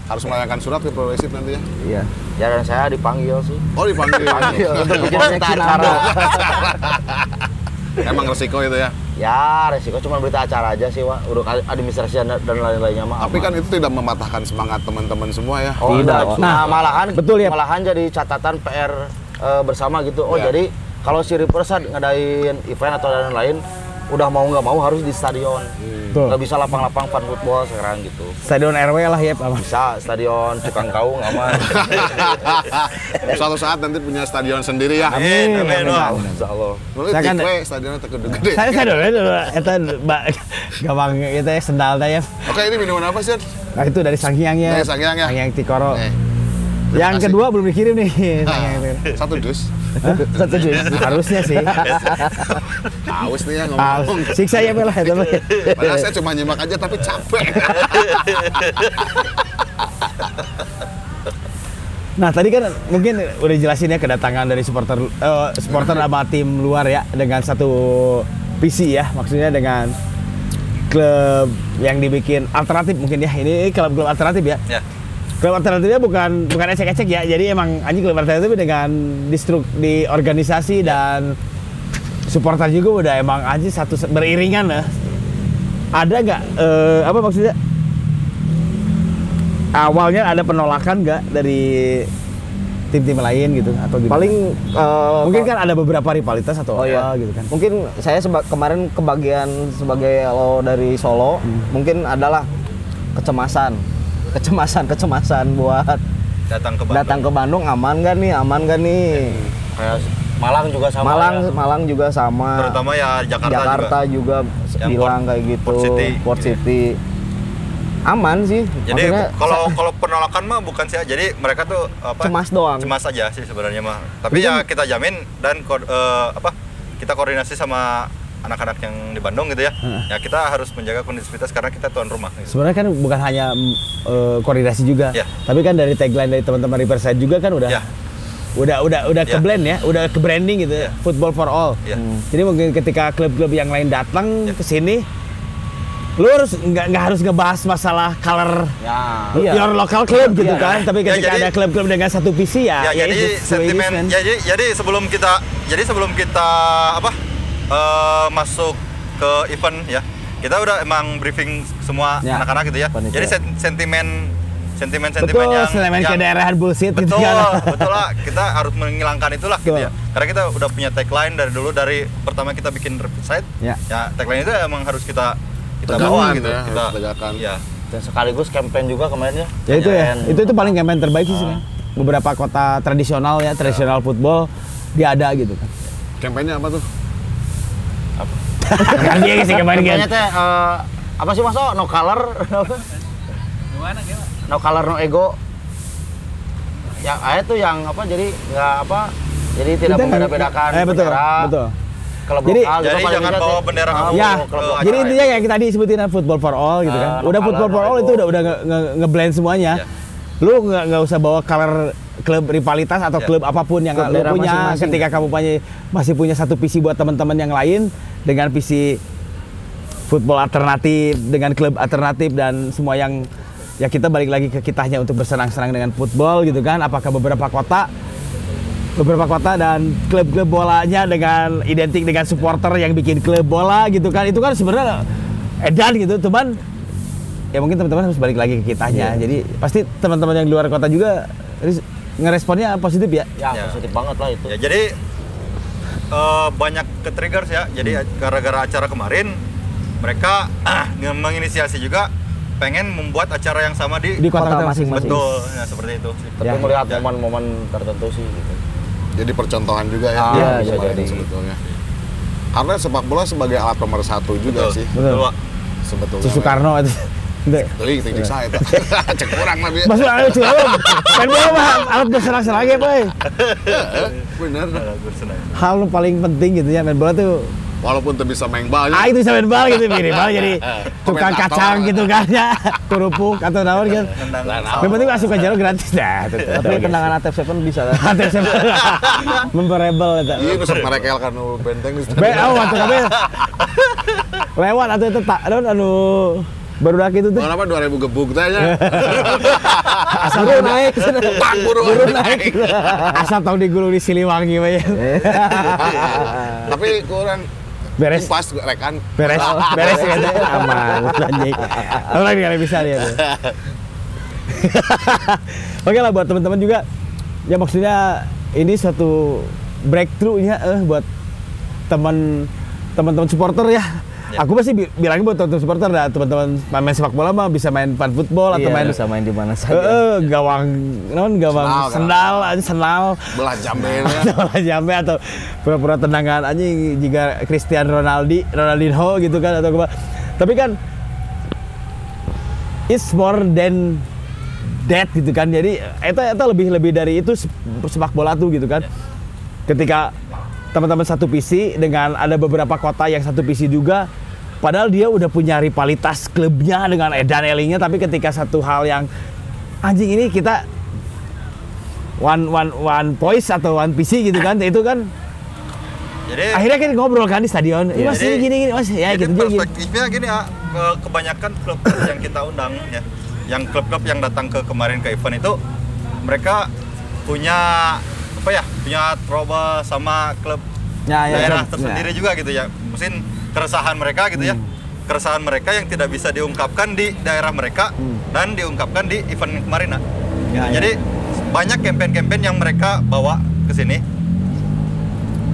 Harus melayangkan surat ke progresif nanti ya. iya. Ya dan saya dipanggil sih. Oh dipanggil. Dipanggil untuk bikin seksi acara. Emang resiko itu ya. ya resiko cuma berita acara aja sih, Wak. Uruk administrasi dan dan lain-lainnya mah. Tapi kan itu tidak mematahkan semangat teman-teman semua ya. Oh, Tidak. Wak. Nah, malahan betul ya. Malahan jadi catatan PR eh, bersama gitu. Oh, Ya. jadi kalau si Reapers ngadain event atau lain-lain udah mau nggak mau harus di stadion. Betul. Nggak bisa lapang-lapang fun football sekarang gitu. Stadion RW lah ya, Pak. Bisa stadion Cukang Kaung aman. Suatu saat nanti punya stadion sendiri ya. Amin, amin, Wak. Insya Allah. Nulis Saya kan- stadionnya tegede-gede. Saya saya dulu itu eta Mbak gampang itu ya sendal teh ya. Oke, ini minuman apa sih? Nah itu dari Sanghyang ya. Dari Sanghyang ya? Sanghyang Tikoro. Eh, Yang kasih. kedua belum dikirim nih. Tikoro. satu dus. Hah? Satu jus. Harusnya sih. Aus nih ya Ah, ngomong. siksa ya mah. Padahal saya cuma nyimak aja tapi capek. Nah tadi kan mungkin udah jelasin ya kedatangan dari supporter eh, supporter sama tim luar ya dengan satu visi ya maksudnya dengan klub yang dibikin alternatif mungkin ya ini klub-klub alternatif ya Ya. Klub alternatifnya bukan bukan ecek-ecek ya. Jadi emang anjing klub alternatif dengan di struk di organisasi dan supporter juga udah emang anjing satu beriringan lah. Ada nggak eh, apa maksudnya? Awalnya ada penolakan nggak dari tim-tim lain gitu atau gimana? Paling eh, mungkin kan ada beberapa rivalitas atau Oh, apa iya. gitu kan? Mungkin saya seba- kemarin kebagian sebagai lo dari Solo, mungkin adalah kecemasan, kecemasan, kecemasan buat Datang ke Bandung. datang ke Bandung aman gak nih, aman gak nih? Kayak Malang juga sama. Malang, ya. Malang juga sama. Terutama ya Jakarta, Jakarta juga. juga, Yang bilang Port- kayak gitu. Port City. Port City. Aman sih. Jadi Maksudnya kalau kalau penolakan mah bukan sih, jadi mereka tuh apa? cemas doang. cemas aja sih sebenarnya mah. Tapi ya kita jamin dan eh, apa? Kita koordinasi sama anak-anak yang di Bandung gitu ya. Ya kita harus menjaga kondisivitas karena kita tuan rumah. Gitu. sebenarnya kan bukan hanya eh, koordinasi juga Ya. tapi kan dari tagline dari teman-teman Riverside juga kan udah Ya. udah udah udah ke Ya. blend ya udah ke branding gitu ya football for all Ya. jadi mungkin ketika klub-klub yang lain datang Ya. ke sini lu harus nggak nggak harus ngebahas masalah color Ya. Iya. your local club gitu Iya. kan tapi Ya, ketika jadi- ada klub-klub dengan satu visi ya, ya, jadi it is, sentimen ya, jadi jadi sebelum kita jadi sebelum kita apa eh, masuk ke event ya kita udah emang briefing semua Ya. anak-anak gitu ya Panitia. jadi sen- sentimen sentimen sentimen betul yang, sentimen yang kedaerahan bullshit gitu betul kan betul lah kita harus menghilangkan itulah gitu Betul. ya karena kita udah punya tagline dari dulu dari pertama kita bikin site Ya. ya tagline itu emang harus kita kita Tegakkan bawa ya, gitu harus kita tegakkan. iya Dan sekaligus campaign juga kemarin ya. ya itu ya itu itu paling campaign terbaik sih sebenarnya. beberapa kota tradisional ya tradisional football dia ada gitu kan Kampanye apa tuh? Kan dia sih kemarin kan teh eh, apa sih Mas? Oh, no color. No color no ego. Yang ayat tuh yang apa jadi nggak apa jadi tidak membeda-bedakan eh, betul bendera, betul klub Jadi- lokal Jadi jangan tidak bawa bendera Ah, kamu. Ya, ke jadi intinya yang kita tadi sebutin kan football for all gitu kan. Ah, udah football for all itu udah udah nge- nge- nge-blend semuanya. Ya. Lu nggak nggak usah bawa color klub rivalitas atau Ya. klub apa pun yang Klub lu daerah punya masing-masing. ketika kamu punya masih punya satu visi buat teman-teman yang lain dengan visi football alternatif dengan klub alternatif dan semua yang ya kita balik lagi ke kitanya untuk bersenang-senang dengan football gitu kan apakah beberapa kota beberapa kota dan klub-klub bolanya dengan identik dengan supporter yang bikin klub bola gitu kan itu kan sebenarnya edan gitu cuman ya mungkin teman-teman harus balik lagi ke kitanya jadi pasti teman-teman yang di luar kota juga ngeresponnya positif ya Ya, Ya. positif banget lah itu. Ya, jadi eh, banyak ke triggers ya. Jadi gara-gara acara kemarin mereka nge- menginisiasi juga pengen membuat acara yang sama di, di kota, Kota masing-masing betul. Nah, seperti itu. Tapi Ya. melihat Ya. momen-momen tertentu sih gitu. Jadi percontohan juga ya. Ah, iya, kemarin bisa jadi. sebetulnya. Karena sepak bola sebagai alat pemersatu juga Betul. sih Betul. Betul, sebetulnya. Si Soekarno itu Teu. Teuing teknik saya eta. Cek kurang mah. Masuk ayo cuy, main bola mah alat bersenang-senang ya boy. Bener. Hal paling penting gitu ya main bola tuh Walaupun teu bisa main bal. Ah itu bisa main bola gitu minimal jadi tukang kacang gitu kan ya kerupuk atau naon gitu. Yang penting masuk ke jalur gratis dah. tuh, tuh, Tapi tuh. tendangan Atep Seven bisa kan? Hati saya memperable eta. Iya sok merekel kan benteng geus. Be oh atuh kabeh. Lewat atau itu tak anu baru dak itu tuh. Mana apa 2000 gebuk teh nya. Asal tahu naik. Bang buru naik. Asal tahu digulung di Siliwangi we. Tapi kurang Beres. pas rekan. Beres. Beres ya aman anjing. Orang kali bisa tuh. Oke lah buat teman-teman juga ya maksudnya ini suatu breakthrough-nya eh buat teman teman-teman supporter ya. Aku pasti bi- bilangnya buat teman-teman supporter dah teman-teman. Main sepak bola mah bisa main pan football atau Iya, main bisa main di mana saja. eh, gawang non gawang Sendal, aja sendal Belah jambena. atau jambe atau pura-pura tendangan aja jika Cristiano Ronaldo Ronaldinho gitu kan atau apa. Tapi kan it's more than that gitu kan. Jadi itu itu lebih lebih dari itu se- sepak bola tuh gitu kan. Ketika teman-teman satu visi dengan ada beberapa kota yang satu visi juga padahal dia udah punya rivalitas klubnya dengan Edan Elingnya tapi ketika satu hal yang anjing ini kita one one one voice atau one PC gitu kan itu kan. Jadi akhirnya kan ngobrol kan di stadion. "Ih, mas ini Jadi- gini gini mas. Ya Jadi gitu gitu. perspektifnya gini ya, ke- kebanyakan klub-klub yang kita undang ya, yang klub-klub yang datang ke kemarin ke event itu mereka punya apa ya, punya trouble sama klub Ya, ya, daerah ya. tersendiri juga gitu ya. Mungkin keresahan mereka gitu ya. Keresahan mereka yang tidak bisa diungkapkan di daerah mereka dan diungkapkan di event kemarin. Nah. Ya, ya. Jadi banyak campaign-campaign yang mereka bawa ke sini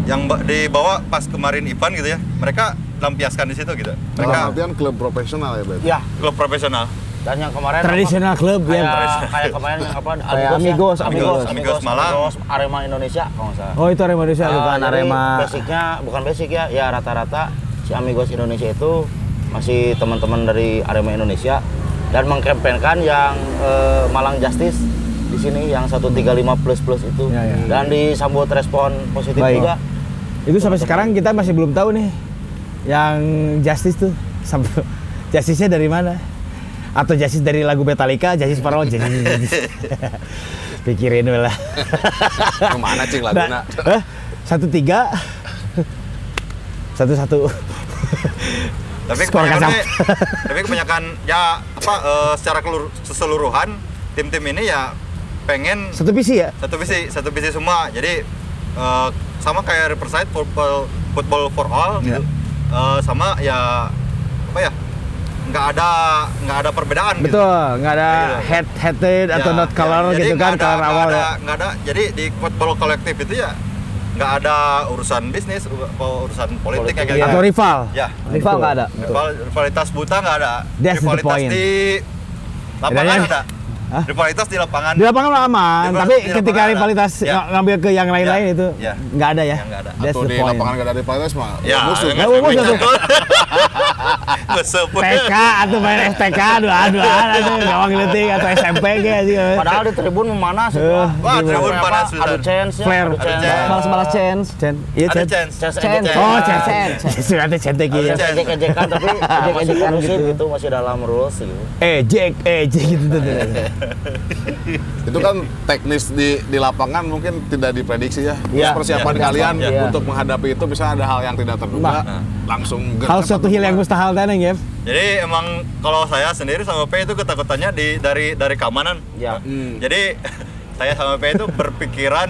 yang ba- dibawa pas kemarin event gitu ya. Mereka lampiaskan di situ gitu. Dalam Mereka artian klub profesional ya, Bet. Ya, klub profesional. Dan yang kemarin tradisional klub apa, ya kayak, kayak kemarin yang apa Kayak Amigos, Amigos, ya? Amigos, Amigos Malang. Amigos Arema Indonesia kalau nggak salah. oh itu Arema Indonesia Ah, bukan Arema Basicnya bukan basic ya, ya rata-rata si Amigos Indonesia itu masih teman-teman dari Arema Indonesia dan mengkampanyekan yang eh, Malang Justice di sini yang 135 plus plus itu Ya, ya. dan disambut respon positif Baik. juga. itu sampai sekarang kita masih belum tahu nih yang Justice tuh sampai Justice-nya dari mana atau Justice dari lagu Metallica Justice for All Justice, Justice. pikirin lah Ke mana cing laguna? Nah, eh, satu tiga. Satu satu. Tapi Skor kebanyakan, tapi kebanyakan ya apa eh, secara keseluruhan tim-tim ini ya pengen satu visi ya? Satu visi satu visi semua. Jadi eh, sama kayak Riverside football football for all gitu Eh, sama ya apa ya nggak ada nggak ada perbedaan gitu. betul nggak ada Gitu. head headed atau Ya, not color ya, gitu kan ada- color awal ada, ya nggak ada jadi di football kolektif itu ya nggak ada urusan bisnis ur- urusan politik, kayak gitu atau rival ya Rival nggak ada. rival- rivalitas buta nggak ada That's the rivalitas point. di lapangan ada Hah? rivalitas di lapangan di lapangan aman Di tapi lapangan ketika ada. rivalitas Ya. ng- ngambil ke yang lain-lain Ya. itu Ya. nggak ada ya Yang nggak ada. that's Atau the di point lapangan gak ada rivalitas mah. ya musuh. Ya, musuh tuh. Keseput. TK atau main STK dua-duaan atau gawang leting atau SMP kayak sih Padahal di tribun memanas. Eh, Wah, tribun panas, beneran. chance ya, Flare. adu Adu chance. chance. Balas-balas chance. Iya ada chance Chance, Chance. chance. oh Chen Chen. sudah Chen Teki ya Ada Ejek-ejekan tapi ejek-ejekan gitu. itu masih dalam rules gitu. eh Jack eh Jack gitu tuh tuh. Itu kan teknis di di lapangan mungkin tidak diprediksi ya. Terus Iya. persiapan Iya. kalian Iya. untuk menghadapi itu bisa ada hal yang tidak terduga, Nah. langsung hal suatu hal yang mustahil teneng ya Jadi emang kalau saya sendiri sama P itu ketakutannya di dari dari keamanan. Ya. Hmm. Jadi saya sama P itu berpikiran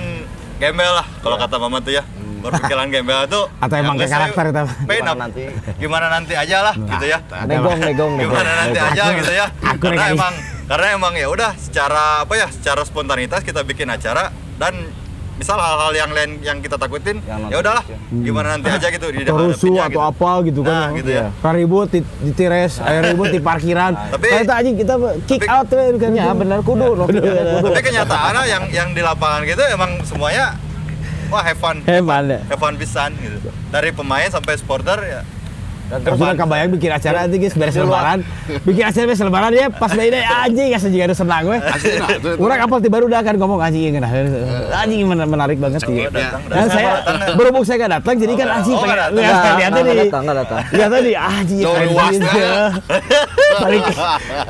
gembel lah kalau kata mama tuh ya. Berpikiran gembel itu Atau emang yang ke karakter itu? P Gimana nanti? Gimana nanti aja lah gitu ya. Negong, negong, negong. Gimana nanti aja Aku- gitu ya. aku Karena emang karena emang ya udah secara apa ya? Secara spontanitas kita bikin acara dan misal hal-hal yang lain yang kita takutin ya udahlah non-fiction. gimana nanti aja gitu di atau rusuh atau gitu. apa gitu kan Nah, gitu ya. Kan ribut di, di tires air ribut di parkiran Tapi- Kayak itu anjing kita kick tapi- out kan Ya benar kudu. Tapi kenyataannya yang yang di lapangan gitu emang semuanya wah have fun. hebat ya Have fun pisan gitu. Dari pemain sampai supporter ya Dan Terus terus kebayang bikin acara nanti guys beres lebaran. Bikin acara beres lebaran ya pas bayi deh anjing asal juga ada senang. Asli, nah, Orang apal tiba udah kan ngomong anjing ngena. Anjing men- menarik banget sih. Dan saya berhubung saya gak datang jadi kan anjing Oh, pengen nggak lihat tadi. datang, nggak datang. Lihat tadi anjing. Ya. Balik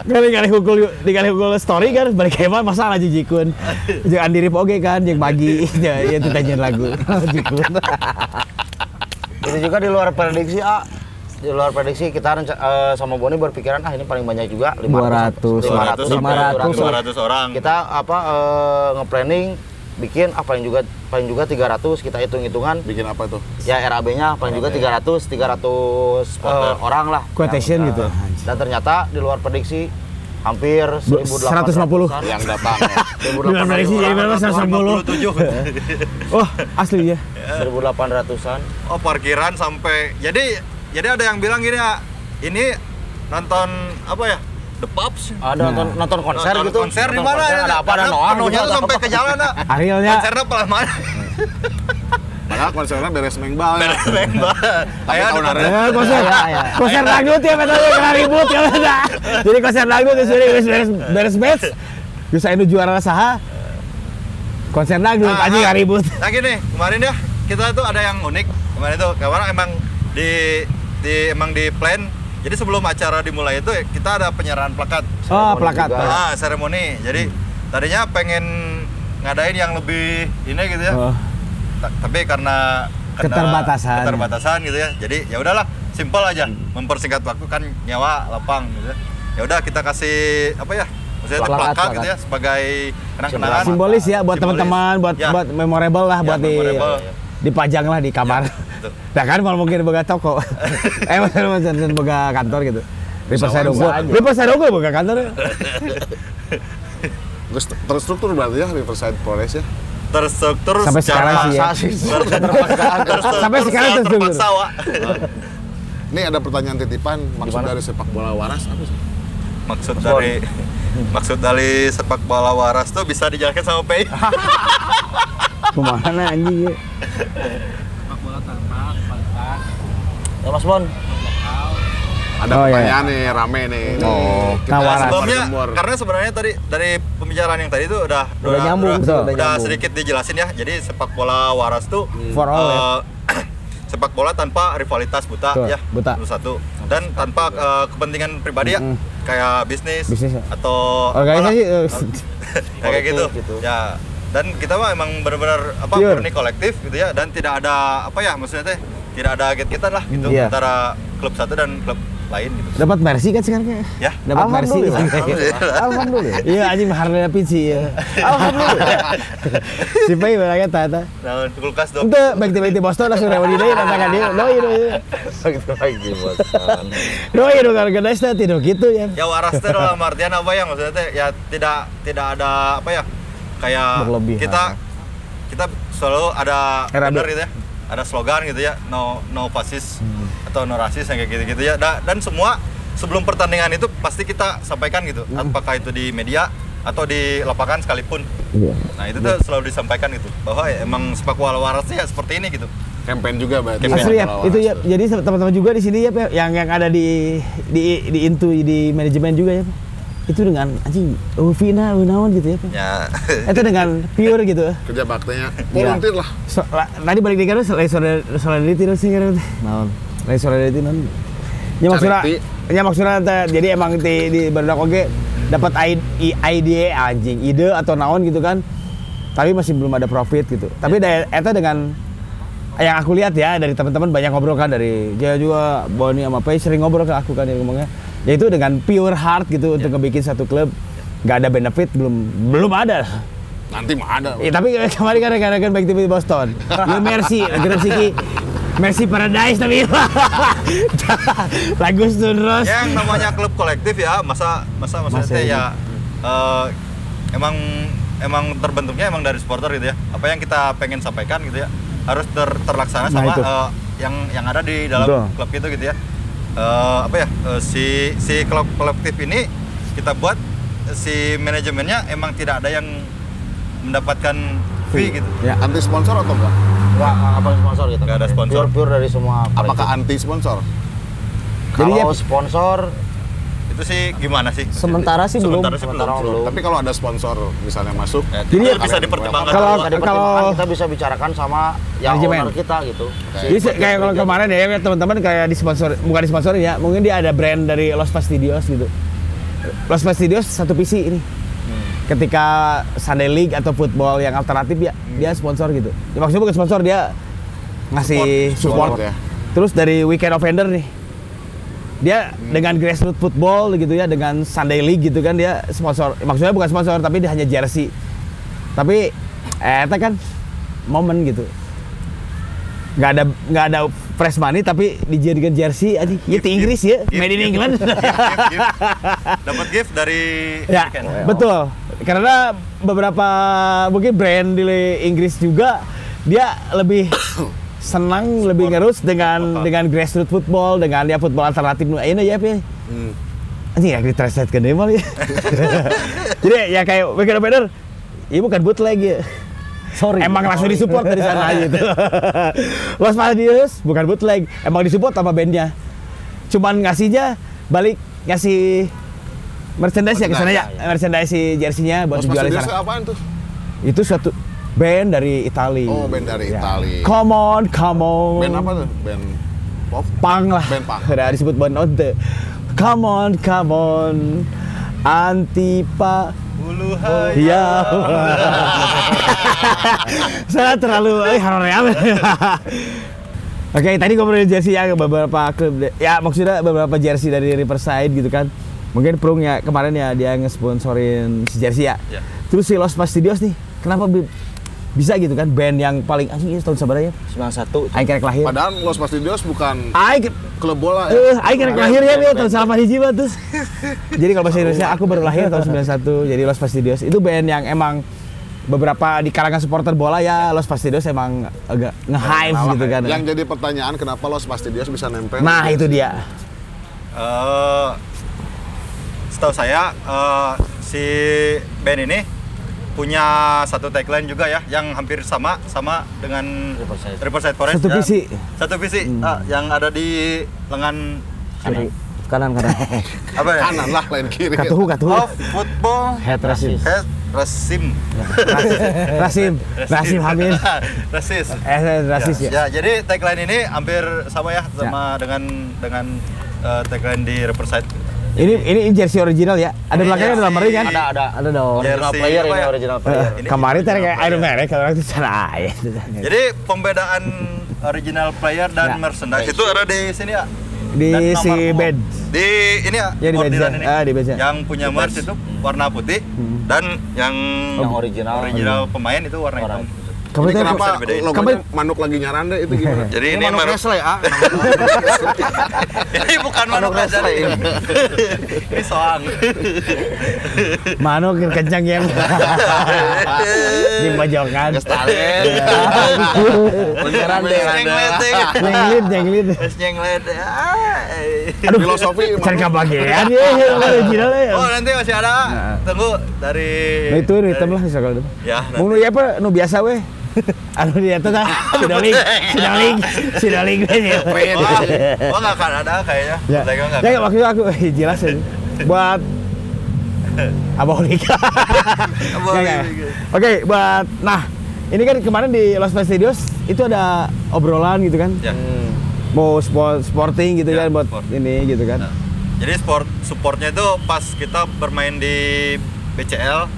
kali kali hukul di kali hukul story kan balik hebat masa aja jikun. Jangan diri oge kan yang bagi ya itu tanya lagu jikun. itu juga di luar prediksi A di luar prediksi kita eh, sama Boni berpikiran ah ini paling banyak juga 200, 500 sampai 500. 200 orang. kita apa eh, nge-planning bikin ah paling juga paling juga 300 kita hitung-hitungan Bikin apa tuh? ya RAB-nya paling juga 300 300 eh, orang lah Quotation Yang, gitu. eh, dan ternyata di luar prediksi hampir 1800 150. Yang datang ya. Di luar prediksi jadi berapa 150. 47. Oh, asli ya. 1800-an Oh parkiran sampai jadi jadi ada yang bilang gini ya ini nonton apa ya The Pops ada nonton nonton konser Nonton gitu konser di mana ya? ada apa ada Noah penuhnya gitu, tuh sampai ke jalan ah. Arielnya konsernya pelan mana Padahal konsernya beres mengbal ya. Ayo tahun ada- hari. Eh, konser Ya, ya. konser dangdut ya metode kena ribut ya beda. Jadi konser dangdut ya sudah beres beres beres match. Bisa ini juara saha? Konser dangdut aja ah. nggak ribut. Nah gini, kemarin ya kita tuh ada yang unik kemarin tuh karena emang di di emang di plan. Jadi sebelum acara dimulai itu kita ada penyerahan plakat. Oh, plakat. Ah, seremoni. Jadi tadinya pengen ngadain yang lebih ini gitu ya. Oh. Ta- tapi karena, karena Keterbatasan. keterbatasan gitu ya. Jadi ya udahlah, simpel aja. Mempersingkat waktu kan nyawa lapang gitu ya. Ya udah kita kasih apa ya? Maksudnya Plakat, plakat, plakat. gitu ya sebagai kenang-kenangan. Simbolis ya buat teman-teman, buat Ya. buat memorable lah Ya, buat di memorable. dipajang lah di kamar. Betul. Nah kan kalau mungkin boga toko. eh maksudnya maksudnya boga kantor gitu. Unggul. aja. Riverside Unggul boga kantor. Terus terstruktur berarti ya Riverside Forest ya. terstruktur Sampai sekarang sih ya. terstruktur Sampai sekarang terstruktur. Ini ada pertanyaan titipan maksud dari sepak bola waras apa sih? maksud dari maksud dari sepak bola waras tuh bisa dijelaskan sama Pei Ke mana anjing ya? Ya Mas Bon Ada Oh, iya, pertanyaan nih rame nih. Oh, kita. Nah, sebelumnya Jemur. karena sebenarnya tadi dari pembicaraan yang tadi itu udah Udah nyambung, udah, betul, udah udah nyambung. sedikit dijelasin ya jadi sepak bola waras tuh For all ya. eh, sepak bola tanpa rivalitas buta Betul, ya buta. satu dan tanpa eh, kepentingan pribadi ya Mm-mm. kayak bisnis, Bisnis ya. atau Organisasi Ya, kayak gitu. Gitu. Ya. Dan kita mah emang benar-benar apa murni kolektif gitu ya dan tidak ada apa ya maksudnya teh tidak ada get-getan lah gitu Iya. antara klub satu dan klub lain gitu. dapat mercy kan sekarang kayak. Ya. Dapat mercy. Alhamdulillah. Alhamdulillah. Iya anjing harga pinci ya. Alhamdulillah. Si Pai berangkat tata. Nah, kulkas dong. Untuk baik-baik di Boston langsung rewan deui katakan dia. Doi doi. gitu lagi bos Doi doi kalau gede teh tidak gitu ya. Ya waras teh dalam artian apa ya maksudnya teh ya tidak tidak ada apa ya kayak kita kita selalu ada RAB. bener gitu ya ada slogan gitu ya no no fasis Hmm. atau no rasis yang kayak gitu gitu ya Da- dan semua sebelum pertandingan itu pasti kita sampaikan gitu Hmm. apakah itu di media atau di lapangan sekalipun Iya. nah itu tuh selalu disampaikan gitu bahwa ya, emang sepak bola waras ya seperti ini gitu Campaign juga berarti. Campaign. Asli ya, itu ya. Jadi teman-teman juga di sini ya, yang yang ada di di di intu di manajemen juga ya. Itu dengan anjing, oh Vina, oh naon gitu ya. Ya Itu dengan pure gitu. Kerja baktinya volunteer lah. So, la- tadi balik di kan solidarity terus sih kan. Naon? Solidarity non. Ya maksudnya, ya maksudnya jadi emang di di barudak oge dapat ide anjing, ide atau naon gitu kan. Tapi masih belum ada profit gitu. Tapi da- eta dengan yang aku lihat ya dari teman-teman banyak ngobrol kan dari dia juga Boni sama Pai sering ngobrol ke aku kan dia ngomongnya yaitu dengan pure heart gitu untuk ngebikin satu klub nggak ada benefit belum belum ada Nanti mah ada. Ya, tapi kemarin kan rekan kan baik di Boston. Ya Mercy, Gerem Siki. Mercy Paradise tapi lagu Sunros. yang namanya klub kolektif ya masa masa maksudnya Masa ini. ya eh, emang emang terbentuknya emang dari supporter gitu ya apa yang kita pengen sampaikan gitu ya harus ter- terlaksana Nah, sama itu. eh, yang yang ada di dalam Betul. klub itu gitu ya Eh, apa ya eh, si si klub kolektif ini kita buat si manajemennya emang tidak ada yang mendapatkan fee gitu Ya. Anti sponsor atau enggak? nggak apa sponsor gitu Nggak ada sponsor. pure pure dari semua Apakah anti sponsor? Jadi Kalau ya- sponsor Itu sih gimana sih? Sementara sih belum. Sementara sih belum. sementara belum. Tapi kalau ada sponsor misalnya masuk, Ya, Jadi ya- bisa dipertimbangkan. Kalau- Bisa dipertimbangkan, kalau- kita bisa bicarakan sama yang Manajemen. owner kita gitu. Jadi se- kayak kalau kemarin ya teman-teman kayak di sponsor bukan di sponsorin ya, mungkin dia ada brand dari Los Fastidios gitu. Los Fastidios satu PC ini. Ketika Sunday League atau football yang alternatif ya, dia sponsor gitu. Ya, maksudnya bukan sponsor dia ngasih support. Support ya. Terus dari Weekend Offender nih. Dia dengan grassroots football gitu ya, dengan Sunday League gitu kan dia sponsor. Maksudnya bukan sponsor tapi dia hanya jersey. Tapi eh itu kan momen gitu. nggak ada nggak ada fresh money tapi dijadikan jersey aja ya di Inggris ya Gift, made in gift. England. Dapat gift dari ya weekend. betul karena beberapa mungkin brand di Inggris juga dia lebih senang lebih ngerus dengan dengan grassroots football dengan ya football alternatif nu ini ya Pi. Hmm. Anjing ya ditranslate ke mal ya. Jadi ya kayak Weekend Offender, ini bukan bootleg ya. Sorry. Emang langsung disupport dari sana gitu. Los Maldives bukan bootleg, emang disupport sama bandnya. Cuman ngasihnya balik ngasih merchandise ya ke sana ya, merchandise si jersey-nya buat dijual di sana. apaan tuh? Itu suatu band dari Itali. Oh, band dari Itali. Come on, come on. Band apa tuh? Band pop? Pang lah. Band punk. Udah disebut band onte. Come on, come on. Antipa Ulu Iya. Saya terlalu eh haroream. Oke, tadi ngomongin jersey ya beberapa klub. Ya maksudnya beberapa jersey dari Riverside gitu kan. Mungkin Prung ya kemarin ya dia ngesponsorin si jersey ya. Ya. Terus si Los Fastidios nih, kenapa bisa gitu kan band yang paling anjing ini tahun sebenarnya 91 Aing kerek lahir. Padahal Los Fastidios bukan Aing klub bola Eh, ya. Aing kerek lahir ya dia tahun salah hiji mah tuh. Jadi kalau bahasa Indonesia aku baru lahir tahun 91. Jadi Los Fastidios itu band yang emang beberapa di kalangan supporter bola ya Los Fastidios emang agak nge-hype Nah, gitu kan. Yang jadi pertanyaan kenapa Los Fastidios bisa nempel? Nah, itu dia. Eh, setahu saya eh, si band ini punya satu tagline juga ya yang hampir sama sama dengan Riverside. Riverside Forest. Satu ya. visi. Satu visi ah, yang ada di lengan Kiri. Kanan kanan. apa ya? Kanan lah, lain kiri. Katuhu katuhu. Oh, football Head Rasim. head Rasim. Rasim. Rasim Hamid. Rasis. Eh, rasis ya. Ya, jadi tagline ini hampir sama ya sama dengan dengan eh, tagline di Riverside. Ini ini jersey original ya. Ada Ini belakangnya ada nomornya kan? ada ada Ada dong. original Jersey player apa ini ya? original Eh, player kemarin tadi kayak player. Iron Man kalau orang sana ya. Jadi pembedaan original player dan Ya. merchandise itu ada di sini ya. Di si bed. Di ini ya. Ya, di bednya. ini. Ah, di bednya. Yang punya merch itu warna putih dan yang Yang original. original pemain itu warna Warna hitam. Kamu kenapa logonya manuk lagi nyaranda itu gimana? Jadi Ini ini, manuk Nestle ah. ini bukan manuk Nestle. ini. ini soang. Manuk yang kencang ya. Di pojokan. Stalen. Beneran deh. Nyenglet deh. Jenglit, jenglit. Terus nyenglet. Ah. Aduh, Filosofi cari kebagian ya, ya. Oh nanti masih ada. Tunggu dari. Nah, itu dari- hitam lah misalkan itu. Ya. Mau nu ya apa? Nu biasa weh. Anu dia tuh tah, sidoling, sidoling, sidoling ya. Oh, oh nggak akan ada kayaknya. Ya, ya akan. waktu itu aku eh, jelasin buat abolik. Ya, ya. Oke, buat nah ini kan kemarin di Los Fastidios itu ada obrolan gitu kan, Ya. mau sport sporting gitu Ya, kan buat sport. ini gitu kan. Nah, Jadi sport supportnya itu pas kita bermain di BCL,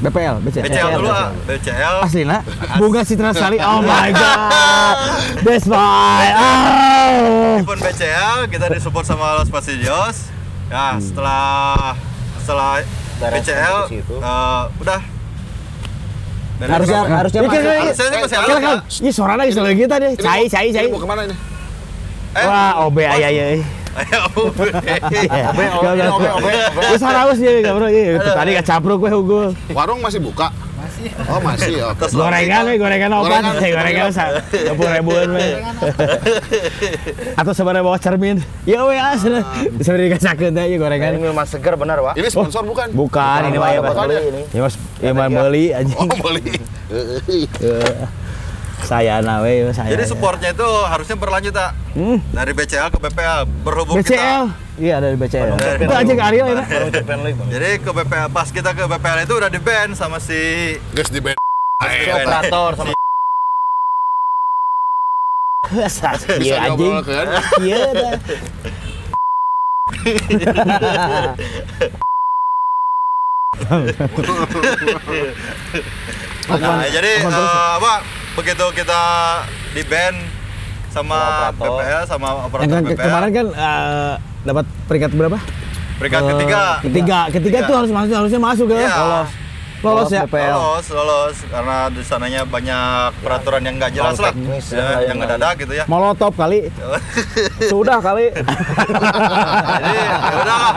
BPL, BCL. BCL dulu ah, BCL. Asli nak, bunga Citra Sari. Oh my god, Best Buy. Oh. Pun BCL kita disupport sama Los Pasillos. Ya setelah setelah Beres BCL itu. eh, udah. Harusnya harusnya Ini masuk. Harusnya sih masih ada. ini suaranya istilah kita deh. Cai, cai, cai. Mau ke mana ini? Eh, Wah, OB ayah ya. Wis haraus ya, enggak bro. Iya, tadi kacapruk gue unggul. Warung masih buka? Masih. Oh, masih. Terus Gorengan we, gorengan opat. Gorengan. Eh, Gorengan sa 20 ribuan we. Atau sebenarnya bawa cermin. Ya we asli. Sebenarnya dikacakeun teh ieu Ini gorengan. minuman segar benar, Pak. Ini sponsor bukan? Bukan, ini mah ya Mas. ini. Mas, ya mah beli anjing. Oh, beli. Saya nawe saya. Jadi supportnya itu harusnya berlanjut tak Hmm. dari BCL ke BPL berhubung BCL. Iya dari BCL. kita Itu aja ke Ariel ya. jadi ke BPL pas kita ke BPL itu udah di ban sama si Guys di band. si operator sama Iya anjing. Iya dah. Nah, jadi eh, apa begitu kita di ban sama. BPL sama operator ke- BPL kemarin kan eh, dapat peringkat berapa? peringkat ketiga Ketiga. Ketiga Tiga. tuh harus masuk harusnya masuk ya. Iya. Lolos. Lolos ya. BPL. lolos lolos karena di sananya banyak peraturan yang nggak jelas lah teknis ya, ya, yang yang ngedadak gitu ya Molotov kali. Sudah kali. jadi ya udah lah.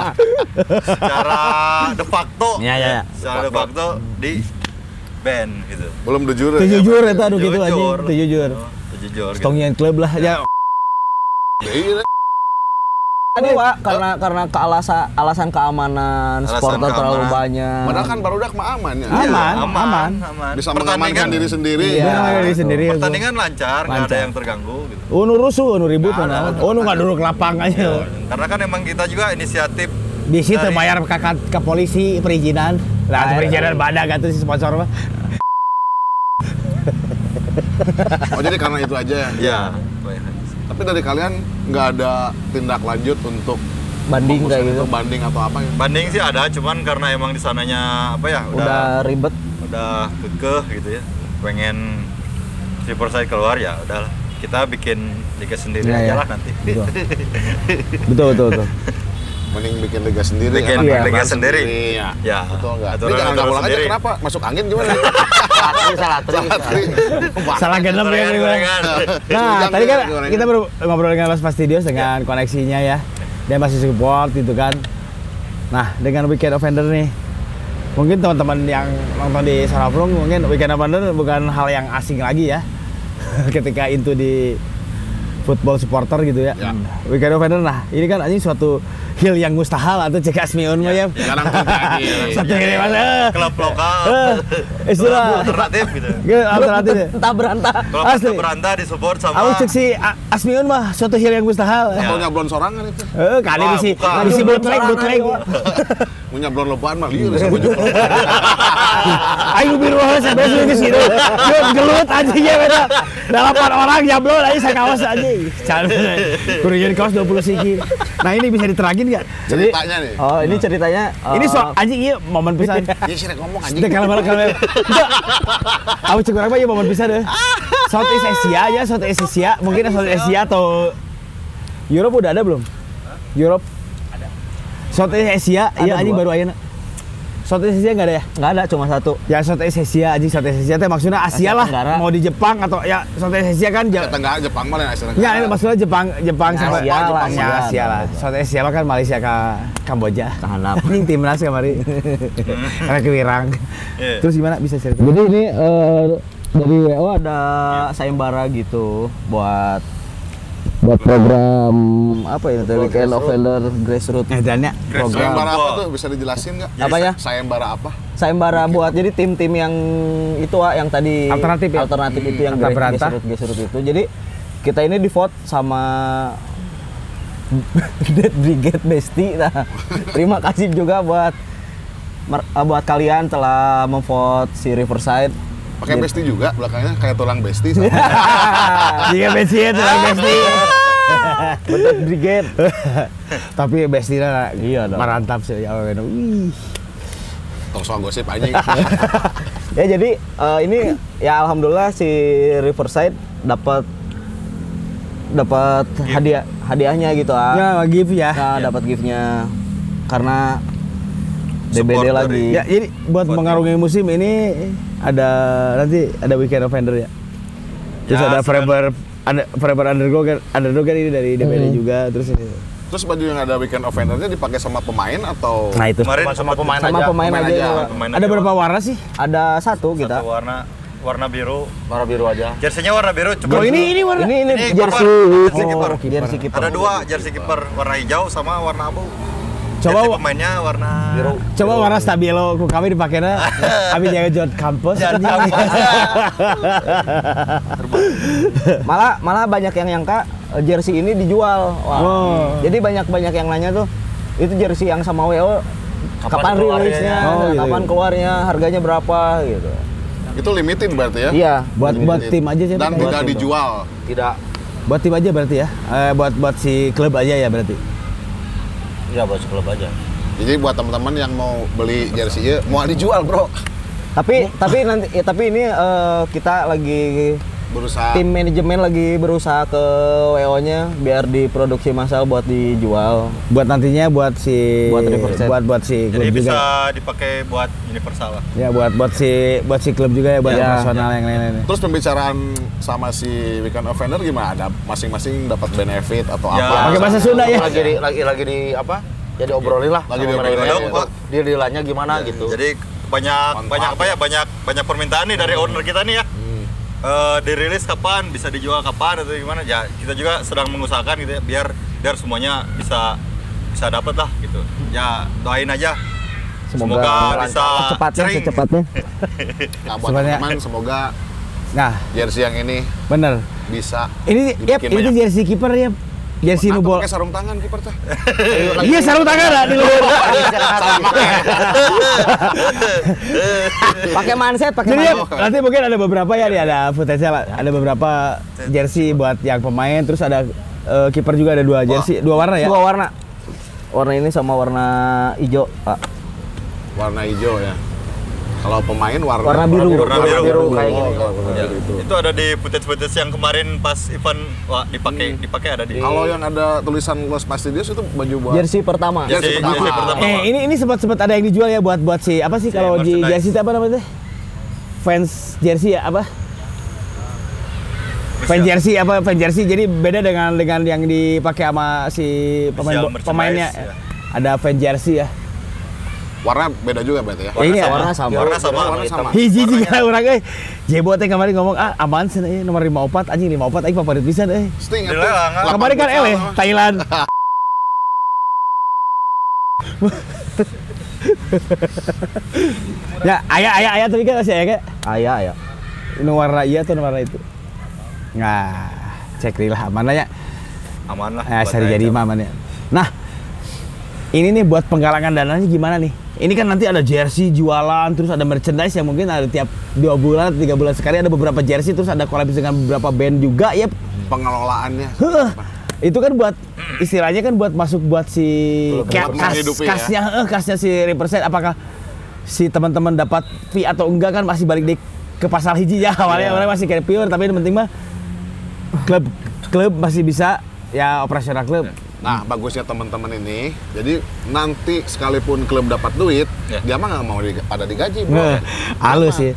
secara de facto Iya, iya, iya. secara de facto di ban gitu Belum de jure. Itu ya, jujur itu aduh gitu. Jujur. Itu jujur. Itu jujur gitu. Stongian klub lah ya. Iya. Ini Pak, karena karena ke alasan alasan keamanan, Alasan supporter terlalu keamanan. banyak. Padahal kan baru mah aman ya. Aman, Iya, aman. aman. Bisa mengamankan diri sendiri. Iya. Namanya diri sendiri. Pertandingan lancar, nggak ada Lancar. yang terganggu gitu. Oh, nu rusuh, nu ribut mana. Oh, nu ada. nggak duduk lapang aja. Karena kan emang kita juga inisiatif Di situ bayar ke, ke, ke polisi perizinan. Lah, perizinan badak gitu si sponsor mah. Oh jadi karena itu aja ya. ya. Tapi dari kalian nggak ada tindak lanjut untuk Banding kayak gitu. untuk banding atau apa ya? Banding sih ada, cuman karena emang di sananya apa ya Udah udah ribet. udah kekeh gitu ya. Pengen Riverside keluar ya udah kita bikin liga sendiri Iya, aja iya. lah nanti. Betul. Betul, betul, betul. Mending bikin liga sendiri. Bikin enak liga aturan sendiri. Ya. Ya. Betul nggak? Ini jangan aturan pulang aja sendiri. kenapa? Masuk angin gimana? Salah salah Salah tri. Salah genep ya. Gorengan. Nah, Jangan tadi kan kita baru ngobrol dengan Los Fastidios dengan koneksinya ya. Dia masih support gitu kan. Nah, dengan Weekend Offender nih. Mungkin teman-teman yang nonton di Sarafrung mungkin Weekend Offender bukan hal yang asing lagi ya. Ketika itu di football supporter gitu ya. Ya. Weekend Offender nah, ini kan anjing suatu hil yang mustahil atau cek asmiun mah ya. Terjadi. Satu hil yang mas, eh, Klub lokal. eh, istilah alternatif gitu. Alternatif ya. Entah berantah. Kalau Asli. beranta disupport sama Aku cek si Asmiun mah suatu hal yang mustahil. Ya. Atau nyablon sorangan itu. Eh, kali di si di si bootleg bootleg. Mau nyablon lebaran mah liur. Ayo biru heula sampai sini ke situ. Gelut anjingnya beda. Delapan orang nyablon aja saya kawas anjing. Can. Kudu jadi kaos 20 siki. Nah, ini bisa diterangin enggak? Jadi Ceritanya nih. Oh, ini ceritanya ini eh, so anjing iya momen pisan. Iya sih ngomong anjing. Kalau malah kalau Aku cek mah iya momen pisan deh. Southeast Asia aja, Southeast Asia, mungkin Southeast Asia atau Europe udah ada belum? Europe ada. Southeast Asia, iya anjing baru ayeuna. Southeast Asia nggak ada ya? nggak ada cuma satu. Ya Southeast Asia, anjing Southeast Asia teh maksudnya Asia Asia lah. Tenggara. Mau di Jepang atau ya Southeast Asia kan ja- Tenggara Jepang mah yang Asia Enggak, ini maksudnya Jepang, Jepang Ya, sama Asia lah, Jepang, ya, Asia. Asia lah. Southeast Asia kan Malaysia ke Kamboja. Tahanap. Anjing timnas kemari. Karena kewirang. Iya. Terus gimana bisa cerita? Jadi ini eh, dari WO ada sayembara gitu buat buat program apa ini tadi weekend offender grassroots Eh, dan ya, program Sayembara apa tuh bisa dijelasin nggak? apa ya Sayembara apa? sayembara buat jadi tim-tim yang itu ah yang tadi Alternatif ya? alternatif itu yang grassroots grassroots itu jadi kita ini di vote sama Dead Brigade Besti nah terima kasih juga buat eh, buat kalian telah memvote si Riverside Pakai besti juga belakangnya kayak tulang besti. Jika Besti ya, tulang Besti. Dead Brigade Tapi Besti lah, Iya dong. Marantap sih. Ya, wih. Tong soal gosip anjing. ya jadi eh, ini ya alhamdulillah si Riverside dapat dapat hadiah hadiahnya gitu ah Ya, give ya. Nah, dapat giftnya karena DBD Support lagi. dari- Ya, jadi buat Buat mengarungi musim ini ada nanti ada weekend offender ya. Terus Ya, ada sekarang- ada forever underdog kan underdog kan ini dari DBD juga terus ini. Terus baju yang ada weekend offendernya dipakai sama pemain atau Nah itu. Kemarin sama pemain Sama aja. pemain, pemain aja. aja. ya. Pemain Ada aja, berapa warna sih? Ada satu kita. Satu warna warna biru. warna biru aja Jersinya warna biru. Cuma Oh ini ini warna. Ini ini Ini jersey kiper, jersey kiper. Oh, jersey kiper. ada dua jersey kiper warna hijau sama warna abu. Coba pemainnya warna Biru. coba warna stabilo ku kami dipakainya kami jaga jod kampus malah malah banyak yang nyangka eh, jersey ini dijual. Wah. Oh. Jadi banyak-banyak yang nanya tuh itu jersey yang sama WO Kapan kapan, rilisnya, Oh, gitu, kapan gitu. keluarnya, harganya berapa gitu. Itu limited berarti ya? Iya. buat buat Limited. tim aja sih Dan Pak. tidak dijual. Tidak. buat tim aja berarti ya eh, buat buat si klub aja ya berarti Ya buat klub aja. Jadi buat teman-teman yang mau beli jersey ya, mau dijual bro. Tapi tapi nanti ya, tapi ini eh, kita lagi Berusaha. tim manajemen lagi berusaha ke WO-nya biar diproduksi massal buat dijual. buat nantinya buat si Buat Riverside. buat buat si klub Jadi bisa juga dipakai buat universal lah. ya buat buat si buat si klub juga ya buat Ya. personal yang lain-lain Terus pembicaraan sama si Weekend Offender gimana? Ada masing-masing dapat benefit atau Ya. apa? pakai bahasa Sunda ya Lagi di, lagi lagi di apa? Jadi obrolin lah. Lagi sama diobrolin mereka. aja, Kok Dia dilanya gimana gitu. Jadi banyak Manfaat banyak apa ya. ya banyak banyak permintaan nih dari owner kita nih ya. Eh, dirilis kapan, bisa dijual kapan atau gimana? Ya kita juga sedang mengusahakan gitu ya biar biar semuanya bisa bisa dapat lah gitu. Ya doain aja. Semoga, bisa secepatnya sering. secepatnya. Nah, buat Sebenarnya- semoga nah jersey yang ini bener bisa ini yep, tuh banyak. jersey kiper ya jersey Atau nubol pakai sarung tangan kiper teh. iya sarung tangan lah di luar Pakai mindset, pakai Jadi ya, nanti mungkin ada beberapa ya nih, ada footage ada beberapa jersey buat yang pemain, terus ada eh, kiper juga ada dua jersey, dua warna ya. Dua warna. Warna ini sama warna hijau, Pak. Warna hijau ya. Kalau pemain warna Warna biru. Warna biru. kayak Oh, gini. kalau warna Ya, biru itu. itu ada di footage-footage yang kemarin pas event wah dipakai dipakai ada di Kalau yang ada tulisan Los Pastidios itu baju buat Jersey pertama. Jersey Jersey- pertama. jersey pertama. Eh, ini ini sempat sempat ada yang dijual ya buat buat si apa sih Si kalau di jersey itu apa namanya? Fans jersey ya apa? Fan jersey apa fan jersey jadi beda dengan dengan yang dipakai sama si pemain merchandise, pemainnya. ya. Ada fan jersey ya. Warna beda juga berarti ya. Ya, ini ya. Warna sama. Warna sama. Warna sama. Hiji juga orang euy. Jebo teh kemarin ngomong ah aman sih eh, nomor 54 anjing 54 aing favorit pisan euy. Sting ah. Kemarin kan eleh Thailand. ya, ayah ayah ayah tadi kan masih ayah kan? Ayah, ayah. Ini warna iya tuh warna itu. Nah, cek lah mana ya. aman lah. Nah, buat sari saya. jadi mah mana. Nah, ini nih buat penggalangan dananya gimana nih? Ini kan nanti ada jersey jualan, terus ada merchandise yang mungkin ada tiap dua bulan, tiga bulan sekali ada beberapa jersey, terus ada kolaborasi dengan beberapa band juga ya. pengelolaannya. Heeh. Itu kan buat istilahnya kan buat masuk buat si kas, menghidupi ya. kasnya, heeh, kasnya si represent apakah si teman-teman dapat fee atau enggak kan masih balik di ke pasal hiji ya awalnya awalnya masih kayak pure tapi yang penting mah klub klub masih bisa ya operasional klub. Nah, bagusnya teman-teman ini, jadi nanti sekalipun klub dapat duit, Ya. dia mah nggak mau di, pada digaji, bro. Nge, halus sih.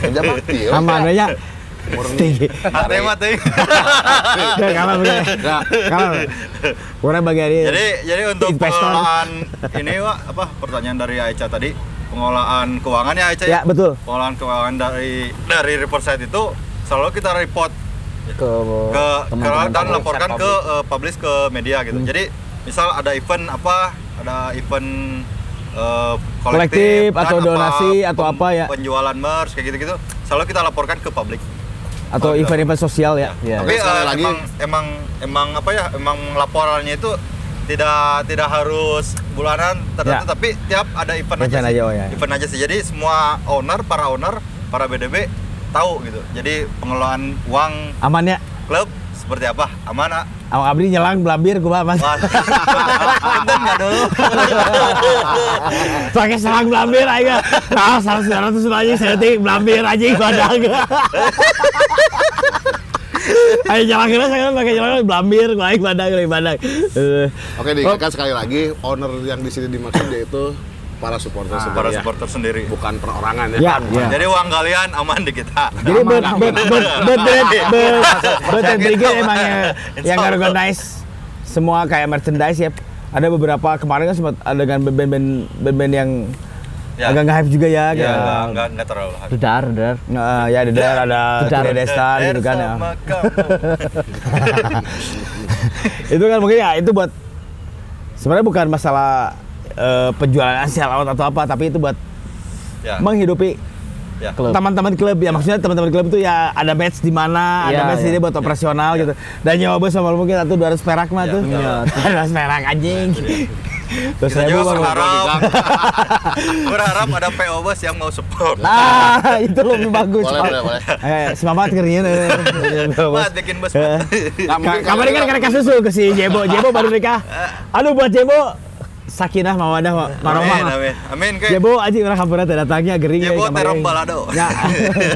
Kerja bakti, ya. Amannya tinggi. Hati mah teuing. Nggak kalah. Nggak. Kalah. Kurang bagian ini. jadi jadi untuk Investor. pengelolaan ini Wak, apa pertanyaan dari Aicha tadi pengelolaan keuangan ya Aicha Ya, betul. pengelolaan keuangan dari dari Riverside itu selalu kita report Ke ke, teman-teman ke dan laporkan ke eh, publish ke media gitu. Hmm. Jadi misal ada event apa, ada event eh, Kolektif dan atau donasi atau apa ya. Penjualan merch kayak gitu-gitu selalu kita laporkan ke publik. Atau event-event sosial ya. Iya. Tapi sekali eh, lagi- emang emang emang apa ya? Emang laporannya itu tidak tidak harus bulanan tertentu Ya. tapi tiap ada event, Event aja, aja, sih. oh ya. Event aja sih. Jadi semua owner, para owner, para BDB tahu gitu. Jadi pengelolaan uang Aman ya. klub seperti apa? Aman? Awang Abdi nyelang belambir kumaha Mas. Wah, Punten nggak dulu? Pakai selang belambir aja. Ah, 100 200 aja saya ting belambir aja badag. Ayo jalan kira saya pakai jalan belambir, gua lagi badag. Eh, Oke, diingatkan sekali lagi, owner yang di sini dimaksud yaitu para supporter Para sendiri ya. supporter sendiri. bukan perorangan ya. Ya, ya. Jadi uang kalian aman di kita. Jadi bet bet bet bet bet bet bet and trigger emang yang organize semua kayak merchandise ya. Ada beberapa kemarin kan sempat ada dengan band-band band-band yang Ya. agak nge-hype juga ya. Ya, enggak, enggak, enggak terlalu hype. Dedar, dedar. Nggak, ya ada ada ada Dedar. Kuda Destar gitu kan ya. Itu kan mungkin ya itu buat sebenarnya bukan masalah eh, penjualan out atau apa, tapi itu buat Ya. menghidupi Ya. Klub. teman-teman klub ya maksudnya teman-teman klub itu ya ada match di mana ada Iya, match iya. ini buat operasional gitu dan nyawa bos sama mungkin atau 200 perak mah Iya, tuh betul. 200 perak anjing terus saya juga berharap berharap ada PO bos yang mau support. nah itu lebih bagus Boleh, boleh, boleh. eh si Mamat kerjanya Buat bikin bos. Eh. Mungkin Kemarin kan karena kasus ke si Jebo, Jebo baru nikah. Aduh buat Jebo, sakinah mawadah Amin, marohmah. amin. Amin ke. Jebo aja orang hampura teh datangnya gering Jebo ya, terong kemarin. balado. Ya.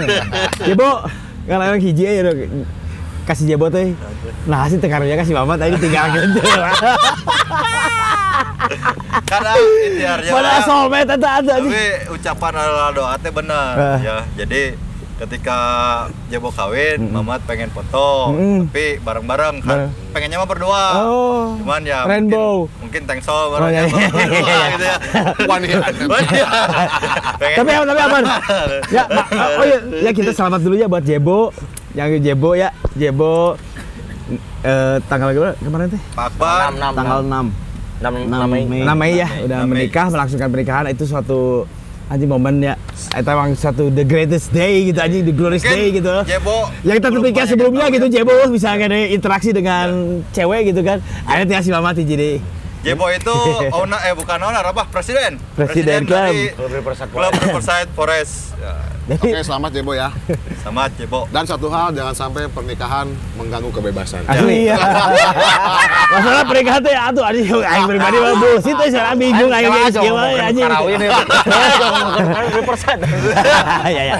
Jebo kalau orang hiji ya. Kasih Jebo teh. Nah, sih tekarunya kasih Mamat tadi tinggal gitu. Karena intiarnya Pada soulmate eta ada. Tapi ucapan adalah doa teh benar Eh. ya. Jadi ketika Jebo kawin, Mamat pengen foto, Mm. tapi bareng-bareng kan Bareng. pengennya mah berdua. Oh. Cuman ya Rainbow. mungkin, mungkin thankful Oh, iya, ya, iya, berdua iya. gitu ya. Pengen- Tapi apa tapi apa? Ya, oh ya, ya kita selamat dulu ya buat Jebo. Yang Jebo ya, Jebo eh tanggal berapa kemarin teh? Pak Akbar, Tanggal 6. 6 6 Mei. Mei. 6 Mei ya, udah Enam Mei. menikah, melangsungkan pernikahan itu suatu anjing momen ya. Itu emang satu the greatest day gitu anjing, the glorious mungkin day gitu. Jebo Yang kita terpikir sebelumnya gitu ya. Jebo bisa ada interaksi dengan cewek gitu kan. Akhirnya si Mama jadi Jebo itu owner eh bukan owner apa? Presiden. Presiden dari Klub Riverside Klub Forest. Riverside Forest. Ya, Oke, selamat Jebo ya. sama Jebo. Dan satu hal, jangan sampai pernikahan mengganggu kebebasan. asli ya. Masalah pernikahan teh atuh anjing aing pribadi mah bullshit teh saya bingung aing Emang geus aja kieu mau mah, makan anjing. Karawin ya. Kan ya ya.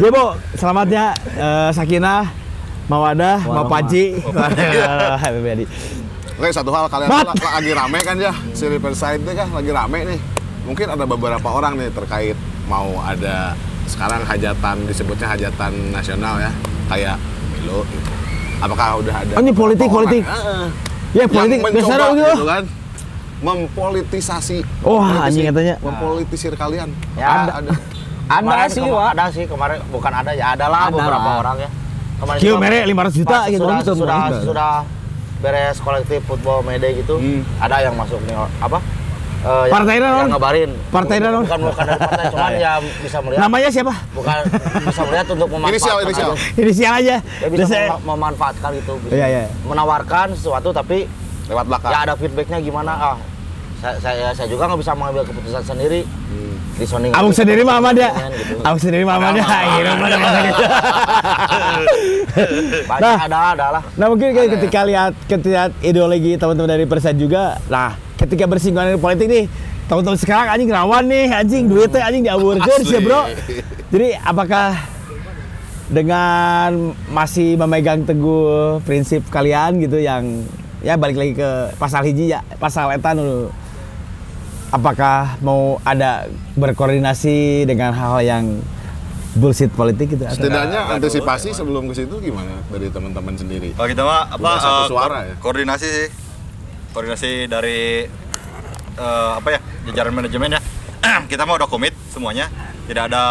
Jebo, selamatnya eh, Sakinah, Mawadah, Mapaji. Happy Oke, satu hal kalian tuh lagi rame kan ya, si Riverside kan lagi rame nih. Mungkin ada beberapa orang nih terkait mau ada sekarang hajatan disebutnya hajatan nasional ya, kayak Milo gitu. Apakah udah ada? Oh, ini politik, orang, politik. Heeh. Ya politik yang biasa mencoba gitu. gitu kan mempolitisasi Wah, mempolitisi- anjing katanya. mempolitisir kalian Ya. ada ada Ada Kemarin sih, Wak. Ada sih kemarin bukan ada ya, ada lah Ada beberapa lah. orang ya. Kemarin Kio mere 500 juta pas gitu. Sudah Gitu, sudah sudah beres kolektif football mede gitu. Hmm. Ada yang masuk nih apa? Eh, yang- Partai non? yang ngabarin. Partai non? Bukan bukan dari partai, cuman ya bisa melihat Namanya siapa? bukan bisa melihat untuk memanfaatkan Inisial, inisial. aja. Inisial aja. Ya bisa memanfaatkan gitu. Bisa Iya, iya. Menawarkan sesuatu tapi lewat belakang ya ada feedbacknya gimana ah saya, saya, saya juga nggak bisa mengambil keputusan sendiri di Sony Abang sendiri mah Ahmad ya. gitu. Abang sendiri mah ya. Iya, mana masa gitu. Nah. ada ada lah Nah mungkin kayak ketika lihat ketika ideologi teman-teman dari Persat juga, nah ketika bersinggungan dengan politik nih, tahun-tahun sekarang anjing rawan nih, anjing duitnya anjing diaburkan sih bro. Jadi apakah dengan masih memegang teguh prinsip kalian gitu yang ya balik lagi ke pasal hiji ya, pasal etan dulu. Apakah mau ada berkoordinasi dengan hal-hal yang bullshit politik gitu? atau- setidaknya nggak antisipasi dulu, sebelum ke situ gimana dari teman-teman sendiri Kalau kita mah apa satu eh, suara ko- ya? koordinasi sih. Koordinasi dari eh, apa ya? jajaran manajemen ya. kita mah udah komit semuanya. Tidak ada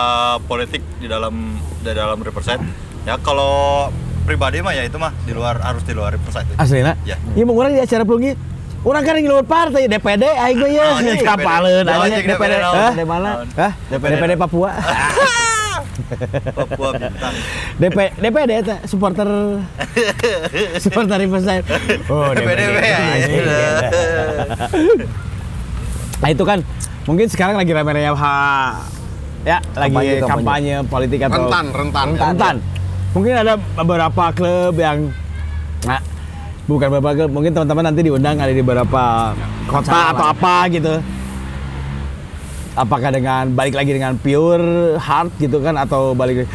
politik di dalam di dalam Riverside. Ya kalau pribadi mah ya itu mah di luar harus di luar Riverside. Aslinya? Ya. Iya mau di acara pelungi. Orang kan yang luar partai DPD aing mah ya. Oh, ini DPD. Kapaleun Oh, aja DPD. DPD. DPD mana? Hah? DPD. DPD Papua. Papua bintang. DP DPD eta supporter supporter Riverside. Oh, ya. Nah, itu kan mungkin sekarang lagi rame-rame ha- ya lagi Kampanye, kampanye, kampanye. politik atau rentan rentan rentan. Mungkin ada beberapa klub yang nah, bukan beberapa klub, mungkin teman-teman nanti diundang ada di beberapa kota atau apa gitu. Apakah dengan balik lagi dengan pure heart gitu kan atau balik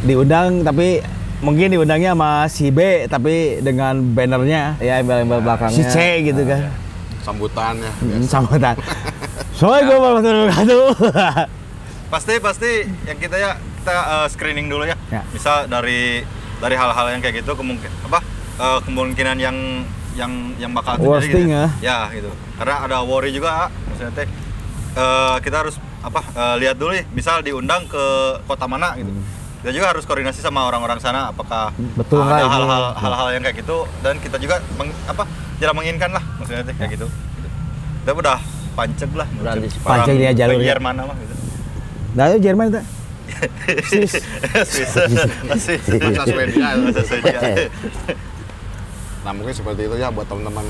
diundang tapi mungkin diundangnya sama si B tapi dengan bannernya Ya embel-embel belakangnya. si C gitu kan. sambutan ya Hmm, sambutan. Soalnya gue mau wabarakatuh. pasti pasti yang kita ya kita eh, screening dulu ya. Ya. Misal dari dari hal-hal yang kayak gitu kemungkin apa eh, kemungkinan yang yang yang bakal terjadi Worst thing, gitu. ya. Ya gitu. Karena ada worry juga maksudnya teh eh, kita harus apa eh, lihat dulu nih misal diundang ke kota mana gitu. Kita juga harus koordinasi sama orang-orang sana apakah Betul ada hal-hal hal-hal yang kayak gitu dan kita juga meng- apa tidak menginginkan lah maksudnya teh kayak gitu. gitu. Kita udah panceg lah Panceg dia jalurnya. bagian mana mah gitu. Nah, itu Jerman itu. Swiss. Swiss. Masih. Bahasa Swedia. Bahasa Swedia. Nah mungkin seperti itu ya buat teman-teman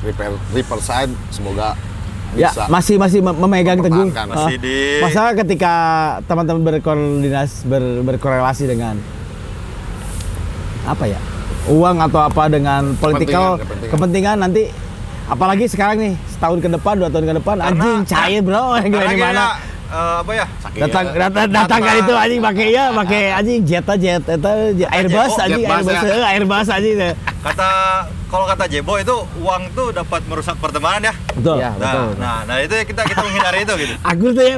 repair Riverside semoga Ya, bisa masih masih mem- memegang teguh. Masih Ah, di- Masalah ketika teman-teman berkoordinasi ber- berkorelasi dengan apa ya? Uang atau apa dengan politikal Kepentingan, kepentingan, nanti apalagi sekarang nih setahun ke depan dua tahun ke depan Karena- anjing cair bro yang Karena eh, apa ya? Saking datang ya, datang datang. kan itu anjing pakai ya pakai anjing jet jet itu airbus Jebo, anjing airbus ya. eh, airbus anjing Kata kalau kata Jebo itu uang tuh dapat merusak pertemanan ya. betul. Ya, Nah, betul. nah, nah itu ya kita kita menghindari itu gitu. aku tuh ya.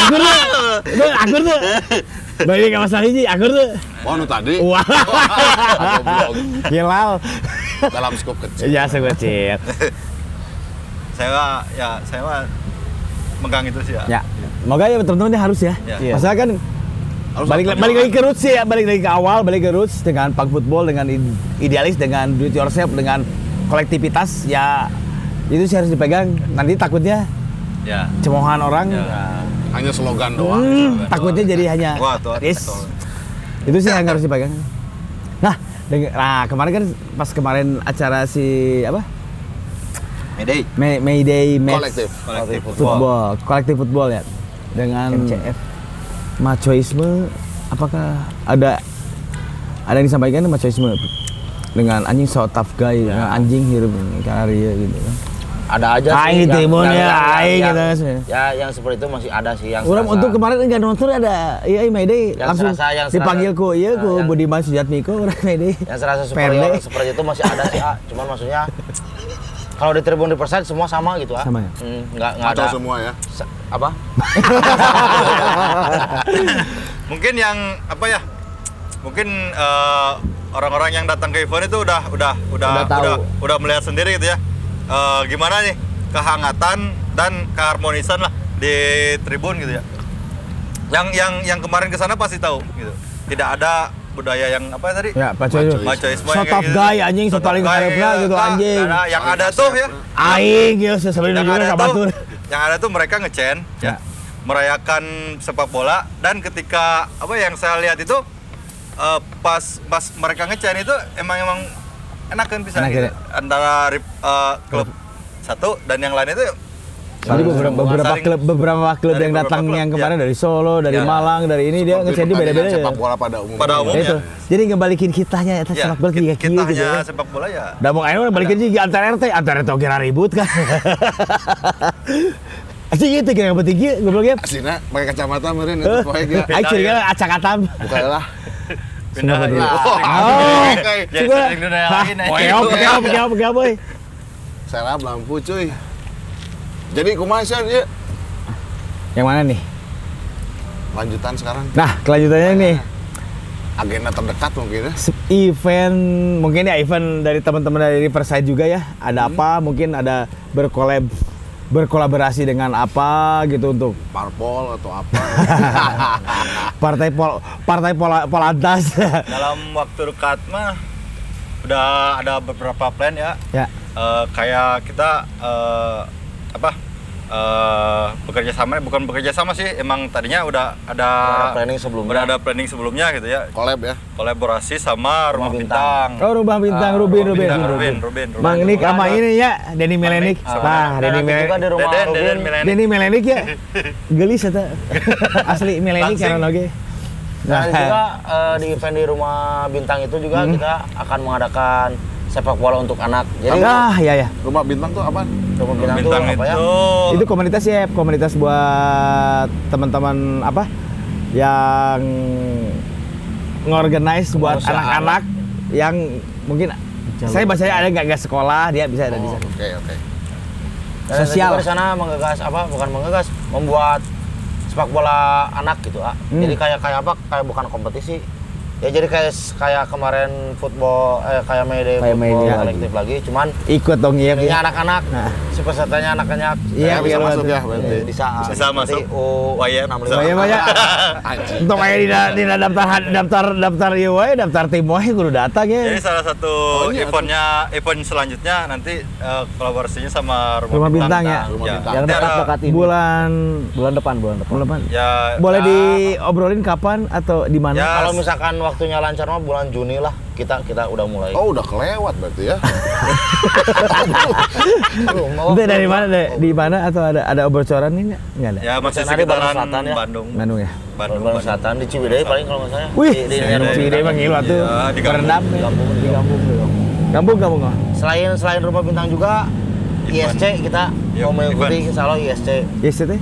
Aku tuh. Aku tuh. Balik nggak masalah ini aku tuh. Oh, nu tadi? Wah. Hilal. Dalam skop kecil. ya sekecil Saya ya saya mah megang itu sih ya. ya semoga ya teman-teman ini harus ya Ya. masalah kan Harus balik balik lagi ke roots sih ya balik lagi ke awal balik ke roots dengan punk football dengan id- idealis dengan do it yourself dengan kolektivitas ya itu sih harus dipegang nanti takutnya Ya. cemohan orang Ya. Hanya slogan doang. hmm, takutnya jadi hanya Wah, tuh yes. betul. itu sih yang harus dipegang nah nah kemarin kan pas kemarin acara si apa Mayday. May, Mayday Match Kolektif. Kolektif football. Kolektif football ya. Dengan MCF. machoisme apakah ada ada yang disampaikan machoisme? Dengan anjing so tough guy dengan anjing hirup karya gitu kan. Ada aja Aing yang- ditimun yang- ya, aing gitu sih. Ya, yang seperti itu masih ada sih yang Orang untuk kemarin enggak nonton ada iya iya Mayday. Yang langsung serasa- yang dipanggil ku iya ku yang- Budiman Sujatmiko orang Mayday. Yang serasa superior seperti itu masih ada sih ah. cuman maksudnya kalau di Tribun Riverside semua sama gitu ah Sama ya? Hmm, nggak nggak ada semua ya. Se- apa Mungkin yang apa ya? Mungkin eh, orang-orang yang datang ke event itu udah udah udah Udah tahu. udah, udah melihat sendiri gitu ya. Eh, gimana nih kehangatan dan keharmonisan lah di tribun gitu ya. Yang yang yang kemarin ke sana pasti tahu gitu. Tidak ada budaya yang apa ya tadi? ya Macoisme so yang kayak tough gitu. guy anjing paling guy, ya, gitu anjing ada. yang ada tuh ya aing sebenarnya yang juga ada enggak tuh batur yang ada tuh mereka ngecen Ya. ya merayakan sepak bola dan ketika apa yang saya lihat itu eh, pas pas mereka ngecen itu emang emang enak kan bisa Enak, gitu. ya? antara eh, klub satu dan yang lain itu Jadi beberapa, beberapa klub beberapa klub dari yang datang klub, yang ya. kemarin dari Solo, dari Ya. Malang, dari ini dia Seperti ngecen di pertandingan beda-beda. Sepak bola pada umumnya. Pada umumnya. Itu. Jadi ngebalikin kitanya eta ya, sepak bola tiga kita, kilo gitu hanya ya. sepak bola ya Udah mau ayo balikin juga antar RT, antar RT oke ribut kan. Anjing gitu kira penting kieu gobloknya. Aslinya pakai kacamata meureun itu poek ya. Aing curiga acak atam. Bukalah. pindah lagi Oh, Ya, coba. nah. Keop, keop, keop, keop, boy. Serap lampu cuy. Jadi kumaha sih ya? Yang mana nih? Lanjutan sekarang Nah, kelanjutannya nih. agenda terdekat mungkin ya. Event mungkin ya event dari teman-teman dari Riverside juga ya ada apa mungkin ada berkolab berkolaborasi dengan apa gitu untuk Parpol atau apa. partai pol partai pola, polantas dalam waktu dekat mah udah ada beberapa plan ya ya Eh, kayak kita eh, apa eh, bekerja sama bukan bekerja sama sih emang tadinya udah ada Udah ada planning sebelumnya. udah ada planning sebelumnya gitu ya. Collab ya. kolaborasi sama rumah Bintang. bintang, oh rumah bintang Ah, Rubin Rumah Rubin Bintang, Rubin. Rubin Rubin Rubin. Bang Nick sama ini ya Denny Melenik. Ah, nah. Denny Melenik juga di rumah Deden, Milenial. Denny Melenik ya? Gelis eta asli Melenik karena oke Nah, juga eh, di event di rumah bintang itu juga kita akan mengadakan sepak bola untuk anak. Jadi ah ya ya Rumah bintang tuh apa? rumah Rumah bintang, bintang itu apa ya? itu itu komunitas ya komunitas buat teman-teman apa yang ngorganize buat anak-anak yang mungkin saya bacanya ada nggak nggak sekolah dia bisa ada di Oh, sana Oke oke. Dan kita Sosial. di sana menggagas apa? Bukan menggagas, membuat sepak bola anak gitu, ah. Hmm. Jadi kayak kayak apa? Kayak bukan kompetisi. Ya jadi kayak kayak kemarin football eh kayak Mayday Kayak football Mayday kolektif lagi. cuman Ikut dong iya. ininya iya. anak-anak, Nah. si pesertanya anak-anak. Iya, Ya, bisa iya, masuk betul. ya berarti. Eh, bisa Bisa masuk. U Wayep. 65. Saya banyak. Untuk kayak di di daftar daftar daftar ieu wae, daftar tim wae kudu datang ya. Jadi salah satu Oh, iya, eventnya, event selanjutnya nanti eh, kolaborasinya sama Rumah, Bintang ya? Rumah Bintang. Yang Nanti ada- dekat-dekat ini. Bulan bulan depan, bulan depan. bulan depan. Ya. Boleh ya, diobrolin kapan atau di mana? Ya. Kalau misalkan waktunya lancar mah bulan Juni lah kita kita udah mulai. Oh udah kelewat berarti ya. Itu dari mana? Dari- Di mana atau ada ada bocoran ini nggak? Ada. Ya masih Maksudnya di Bandung sekitaran Selatan ya? Bandung. Bandung ya. Bandung. Bandung. Selatan di Ciwidey paling kalau nggak salah. Wih, di, di, Ciwidey. Mah gila tuh. Iya, di kampung. Berendam di kampung Di kampung kampung. Kampung? Selain selain rumah bintang juga ISC kita mau mengikuti event. insya Allah ISC Yes itu.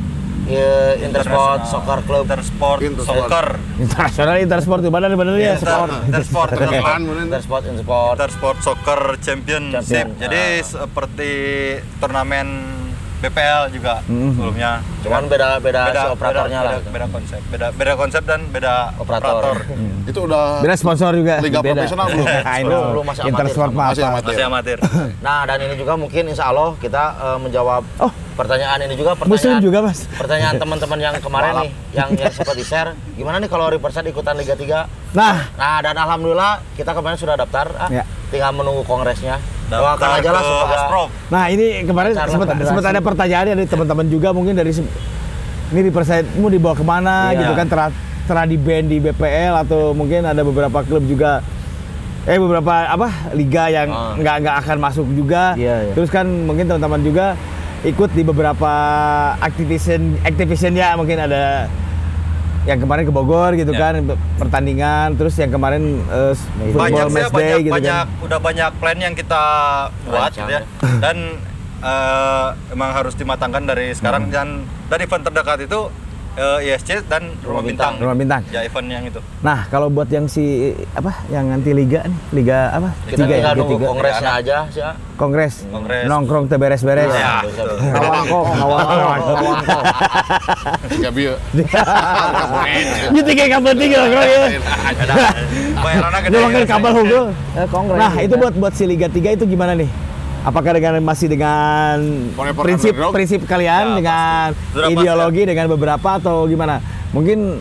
Ya, Intersport. Soccer Club Intersport, Intersport. soccer. Internasional Intersport di mana bener ya? Inter- Sport. Intersport. Mungkin. Intersport Intersport Intersport Soccer Championship. Champion. Jadi Ah. seperti turnamen BPL juga Mhm. sebelumnya. cuman beda beda, si operatornya beda, lah beda, beda konsep, beda beda konsep dan beda Operator. operator. Itu udah Beda sponsor juga. liga Beda. profesional belum? I Belum, know. belum, masih amatir Intersport Masih amatir. Masih amatir. nah dan ini juga mungkin insya Allah kita eh, menjawab Oh. Pertanyaan ini juga Muslim pertanyaan juga mas. pertanyaan teman-teman yang kemarin nih yang yang sempat di share gimana nih kalau Riverside ikutan Liga 3 Nah, nah dan alhamdulillah kita kemarin sudah daftar ah, Ya. tinggal menunggu kongresnya doakan aja lah nah ini kemarin sempat sempat ada pertanyaan dari teman-teman juga mungkin dari ini di mau dibawa ke mana Iya. gitu kan telah telah di band di BPL atau mungkin ada beberapa klub juga eh beberapa apa liga yang Ah. nggak nggak akan masuk juga Iya, iya. terus kan mungkin teman-teman juga ikut di beberapa activation activation ya mungkin ada yang kemarin ke Bogor gitu Ya. kan pertandingan terus yang kemarin football banyak sih match day banyak gitu banyak kan udah banyak plan yang kita buat gitu ya. Dan eh, emang harus dimatangkan dari sekarang dan dan event terdekat itu eh, ISC dan Rumah Bintang. Rumah Bintang. Ya event yang itu. Nah, kalau buat yang si apa yang nanti liga nih, liga apa? kita Tiga ya, tinggal Liga nunggu tiga. kongresnya aja sih. Kongres. Kongres. Nongkrong teh beres-beres. Ya, kok, ngawang kok. Tiga bieu. Ini tiga kabel tiga loh ya. Bayarannya gede. Itu kan kabel hukum. Eh, kongres. Nah, itu buat buat si liga 3 itu gimana nih? Apakah dengan masih dengan prinsip underdog? prinsip kalian Ya, dengan pasti. Sudah pasti, ideologi dengan beberapa atau gimana? Mungkin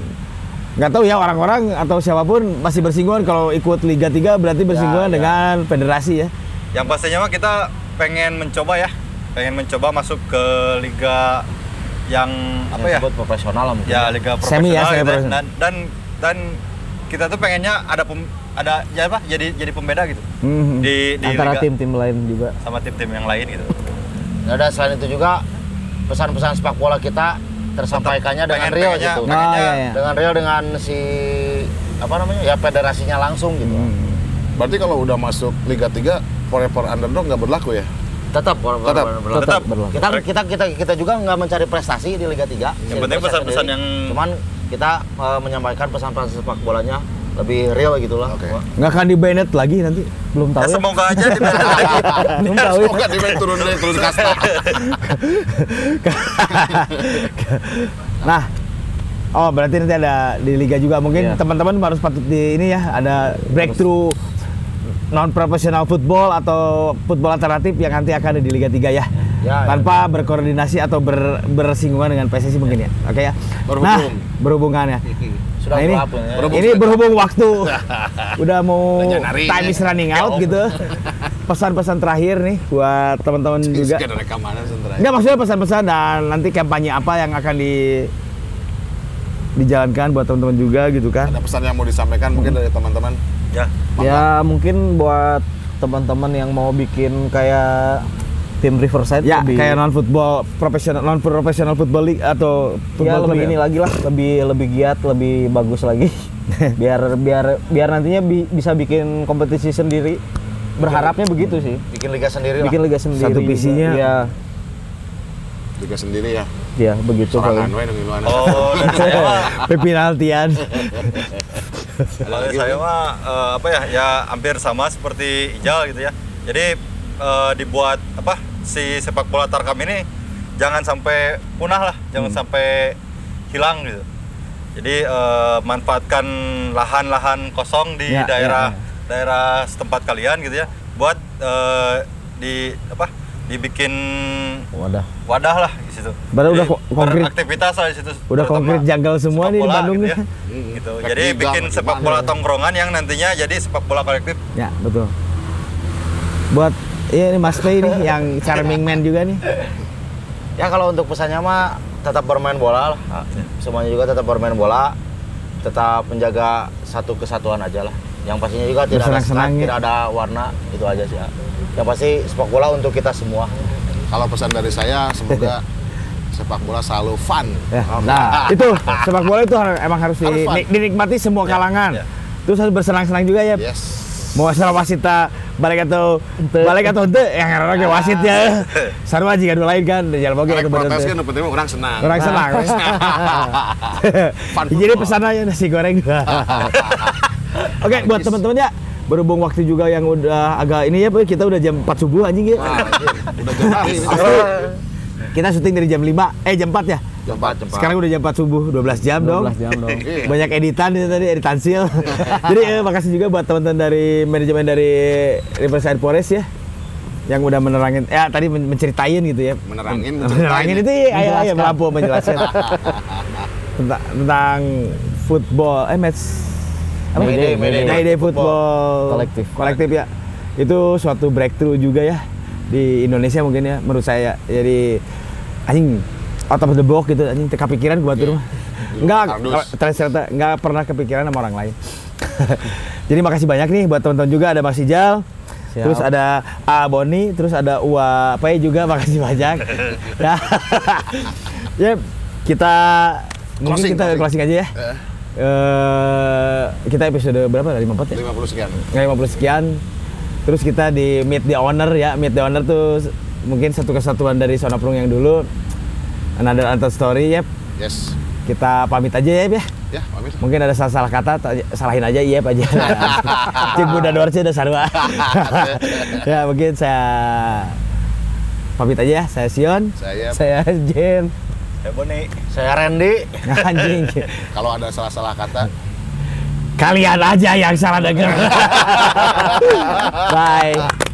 nggak tahu ya orang-orang atau siapa pun masih bersinggungan kalau ikut Liga 3 berarti bersinggungan ya. dengan federasi ya. Yang pastinya mah kita pengen mencoba ya, pengen mencoba masuk ke liga yang apa Yang ya? disebut profesional lah mungkin Ya liga Semi ya, profesional semi gitu ya. profesional. dan dan dan kita tuh pengennya ada pem, ada ya apa? Jadi jadi pembeda gitu Mhm. di di antara tim-tim lain juga. sama tim-tim yang lain gitu. Nah, dan selain itu juga pesan-pesan sepak bola kita tersampaikannya dengan Pengen- real pengennya- gitu. Oh, pengennya iya, iya. Dengan real dengan si apa namanya? Ya federasinya langsung gitu. Hmm. Berarti kalau udah masuk Liga 3, forever underdog nggak berlaku ya? Tetap Tetap. Tetap. berlaku. Kita kita kita kita juga nggak mencari prestasi di Liga 3. Yang penting pesan-pesan yang cuman kita eh, menyampaikan pesan-pesan sepak bolanya lebih real gitu lah. Oke. Nggak akan di banned lagi nanti. Belum tahu Ya, ya. semoga aja di Belum tahu ya. Semoga di main turun dari turun kasta. nah, oh berarti nanti ada di liga juga mungkin Iya. teman-teman harus patut di ini ya ada breakthrough non profesional football atau football alternatif yang nanti akan ada di Liga 3 ya. Ya, Tanpa berkoordinasi atau ber- bersinggungan dengan PSSI mungkin ya. Oke ya. Berhubung. Nah, berhubungan ya. Sudah Nah, ini, ya? Berhubung. ini berhubung waktu udah mau time ya. is running out Ya, gitu. Pesan-pesan terakhir nih buat teman-teman juga. Enggak maksudnya pesan-pesan dan nanti kampanye apa yang akan di dijalankan buat teman-teman juga gitu kan. Ada pesan yang mau disampaikan mungkin dari teman-teman. ya Ya mungkin buat teman-teman yang mau bikin kayak tim Riverside Ya, lebih kayak non football profesional non profesional football league atau ya lebih ini lagi lah, lebih lebih giat, lebih bagus lagi. biar biar biar nantinya bi- bisa bikin kompetisi sendiri. Berharapnya begitu sih. Bikin liga sendiri Bikin liga sendiri. Satu juga. visinya. Iya, Juga sendiri ya. ya begitu luana. oh dari saya mah Penaltian. kalau saya mah eh, apa ya ya hampir sama seperti Ijal gitu ya jadi eh, dibuat apa si sepak bola tarkam ini jangan sampai punah lah jangan sampai hilang gitu Jadi eh, manfaatkan lahan-lahan kosong di Ya, daerah ya, daerah setempat kalian gitu ya, buat eh, di apa? Dibikin Wadah. wadah lah di situ. Baru Jadi udah ko- konkret- beraktivitas lah di situ. Udah konkret jungle semua nih di bola Bandung gitu nih. ya. Gitu. Kayak Jadi liga bikin sepak gimana? bola tongkrongan yang nantinya jadi sepak bola kolektif. Ya, betul. Buat iya ini Mas Pei nih yang charming man juga nih. Ya kalau untuk pesannya mah tetap bermain bola lah. Semuanya juga tetap bermain bola, tetap menjaga satu kesatuan aja lah. Yang pastinya juga tidak ada stripe, ya. tidak ada warna, itu aja sih. ya. Yang pasti sepak bola untuk kita semua. Kalau pesan dari saya semoga sepak bola selalu fun. Ya. Nah, itu sepak bola itu emang harus Harus di- fun. di- dinikmati semua kalangan. ya. Terus harus bersenang-senang juga ya. Yes. Mau wasita balik atau balik atau ente yang karena ke wasitnya. Sarua jika dua lain kan jalan boge itu bener protes kan penting orang senang. Orang senang. Fun Jadi football. pesan aja nasi goreng. Oke, buat teman-teman ya, berhubung waktu juga yang udah agak ini ya, kita udah jam 4 subuh anjing ya. Udah jam. Kita syuting dari jam 5, eh jam 4 ya. Cepat, cepat. Sekarang udah jam 4 subuh, 12 jam dong. 12 jam dong. Iya. Banyak editan itu tadi, editan sil. Jadi eh, makasih juga buat teman-teman dari manajemen dari Riverside Forest ya. Yang udah menerangin, ya tadi men- menceritain gitu ya. Menerangin, menerangin itu menceritain. ya, ayo, ayo melampu menjelaskan tentang, tentang football, eh match apa? Mayday, Mayday. Mayday football Kolektif. kolektif ya. Itu suatu breakthrough juga ya di Indonesia mungkin ya menurut saya. Jadi anjing out of the box gitu anjing teka pikiran gua tuh. Enggak, Kardus. ternyata enggak pernah kepikiran sama orang lain. Jadi makasih banyak nih buat teman-teman juga ada Mas Ijal. Siap. Terus ada A Boni, terus ada Ua Pai juga makasih banyak. ya. ya kita mungkin Closing, kita closing. closing aja ya. Eh, Eh, kita episode berapa? 54 ya? 50 sekian. Nggak 50 sekian. Terus kita di Meet the Owner ya. Meet the Owner tuh mungkin satu kesatuan dari Sona Prung yang dulu. Another Untold Story ya. Yes. Kita pamit aja ya ya. Ya, pamit. Mungkin ada salah-salah kata, ta- salahin aja iya aja. Cik Bunda Dorce udah sarua. ya mungkin saya pamit aja ya. Saya Sion. Saya Saya Jen. Ya Boni. Saya Randy. Anjing. kalau ada salah-salah kata Kalian aja yang salah denger. Bye.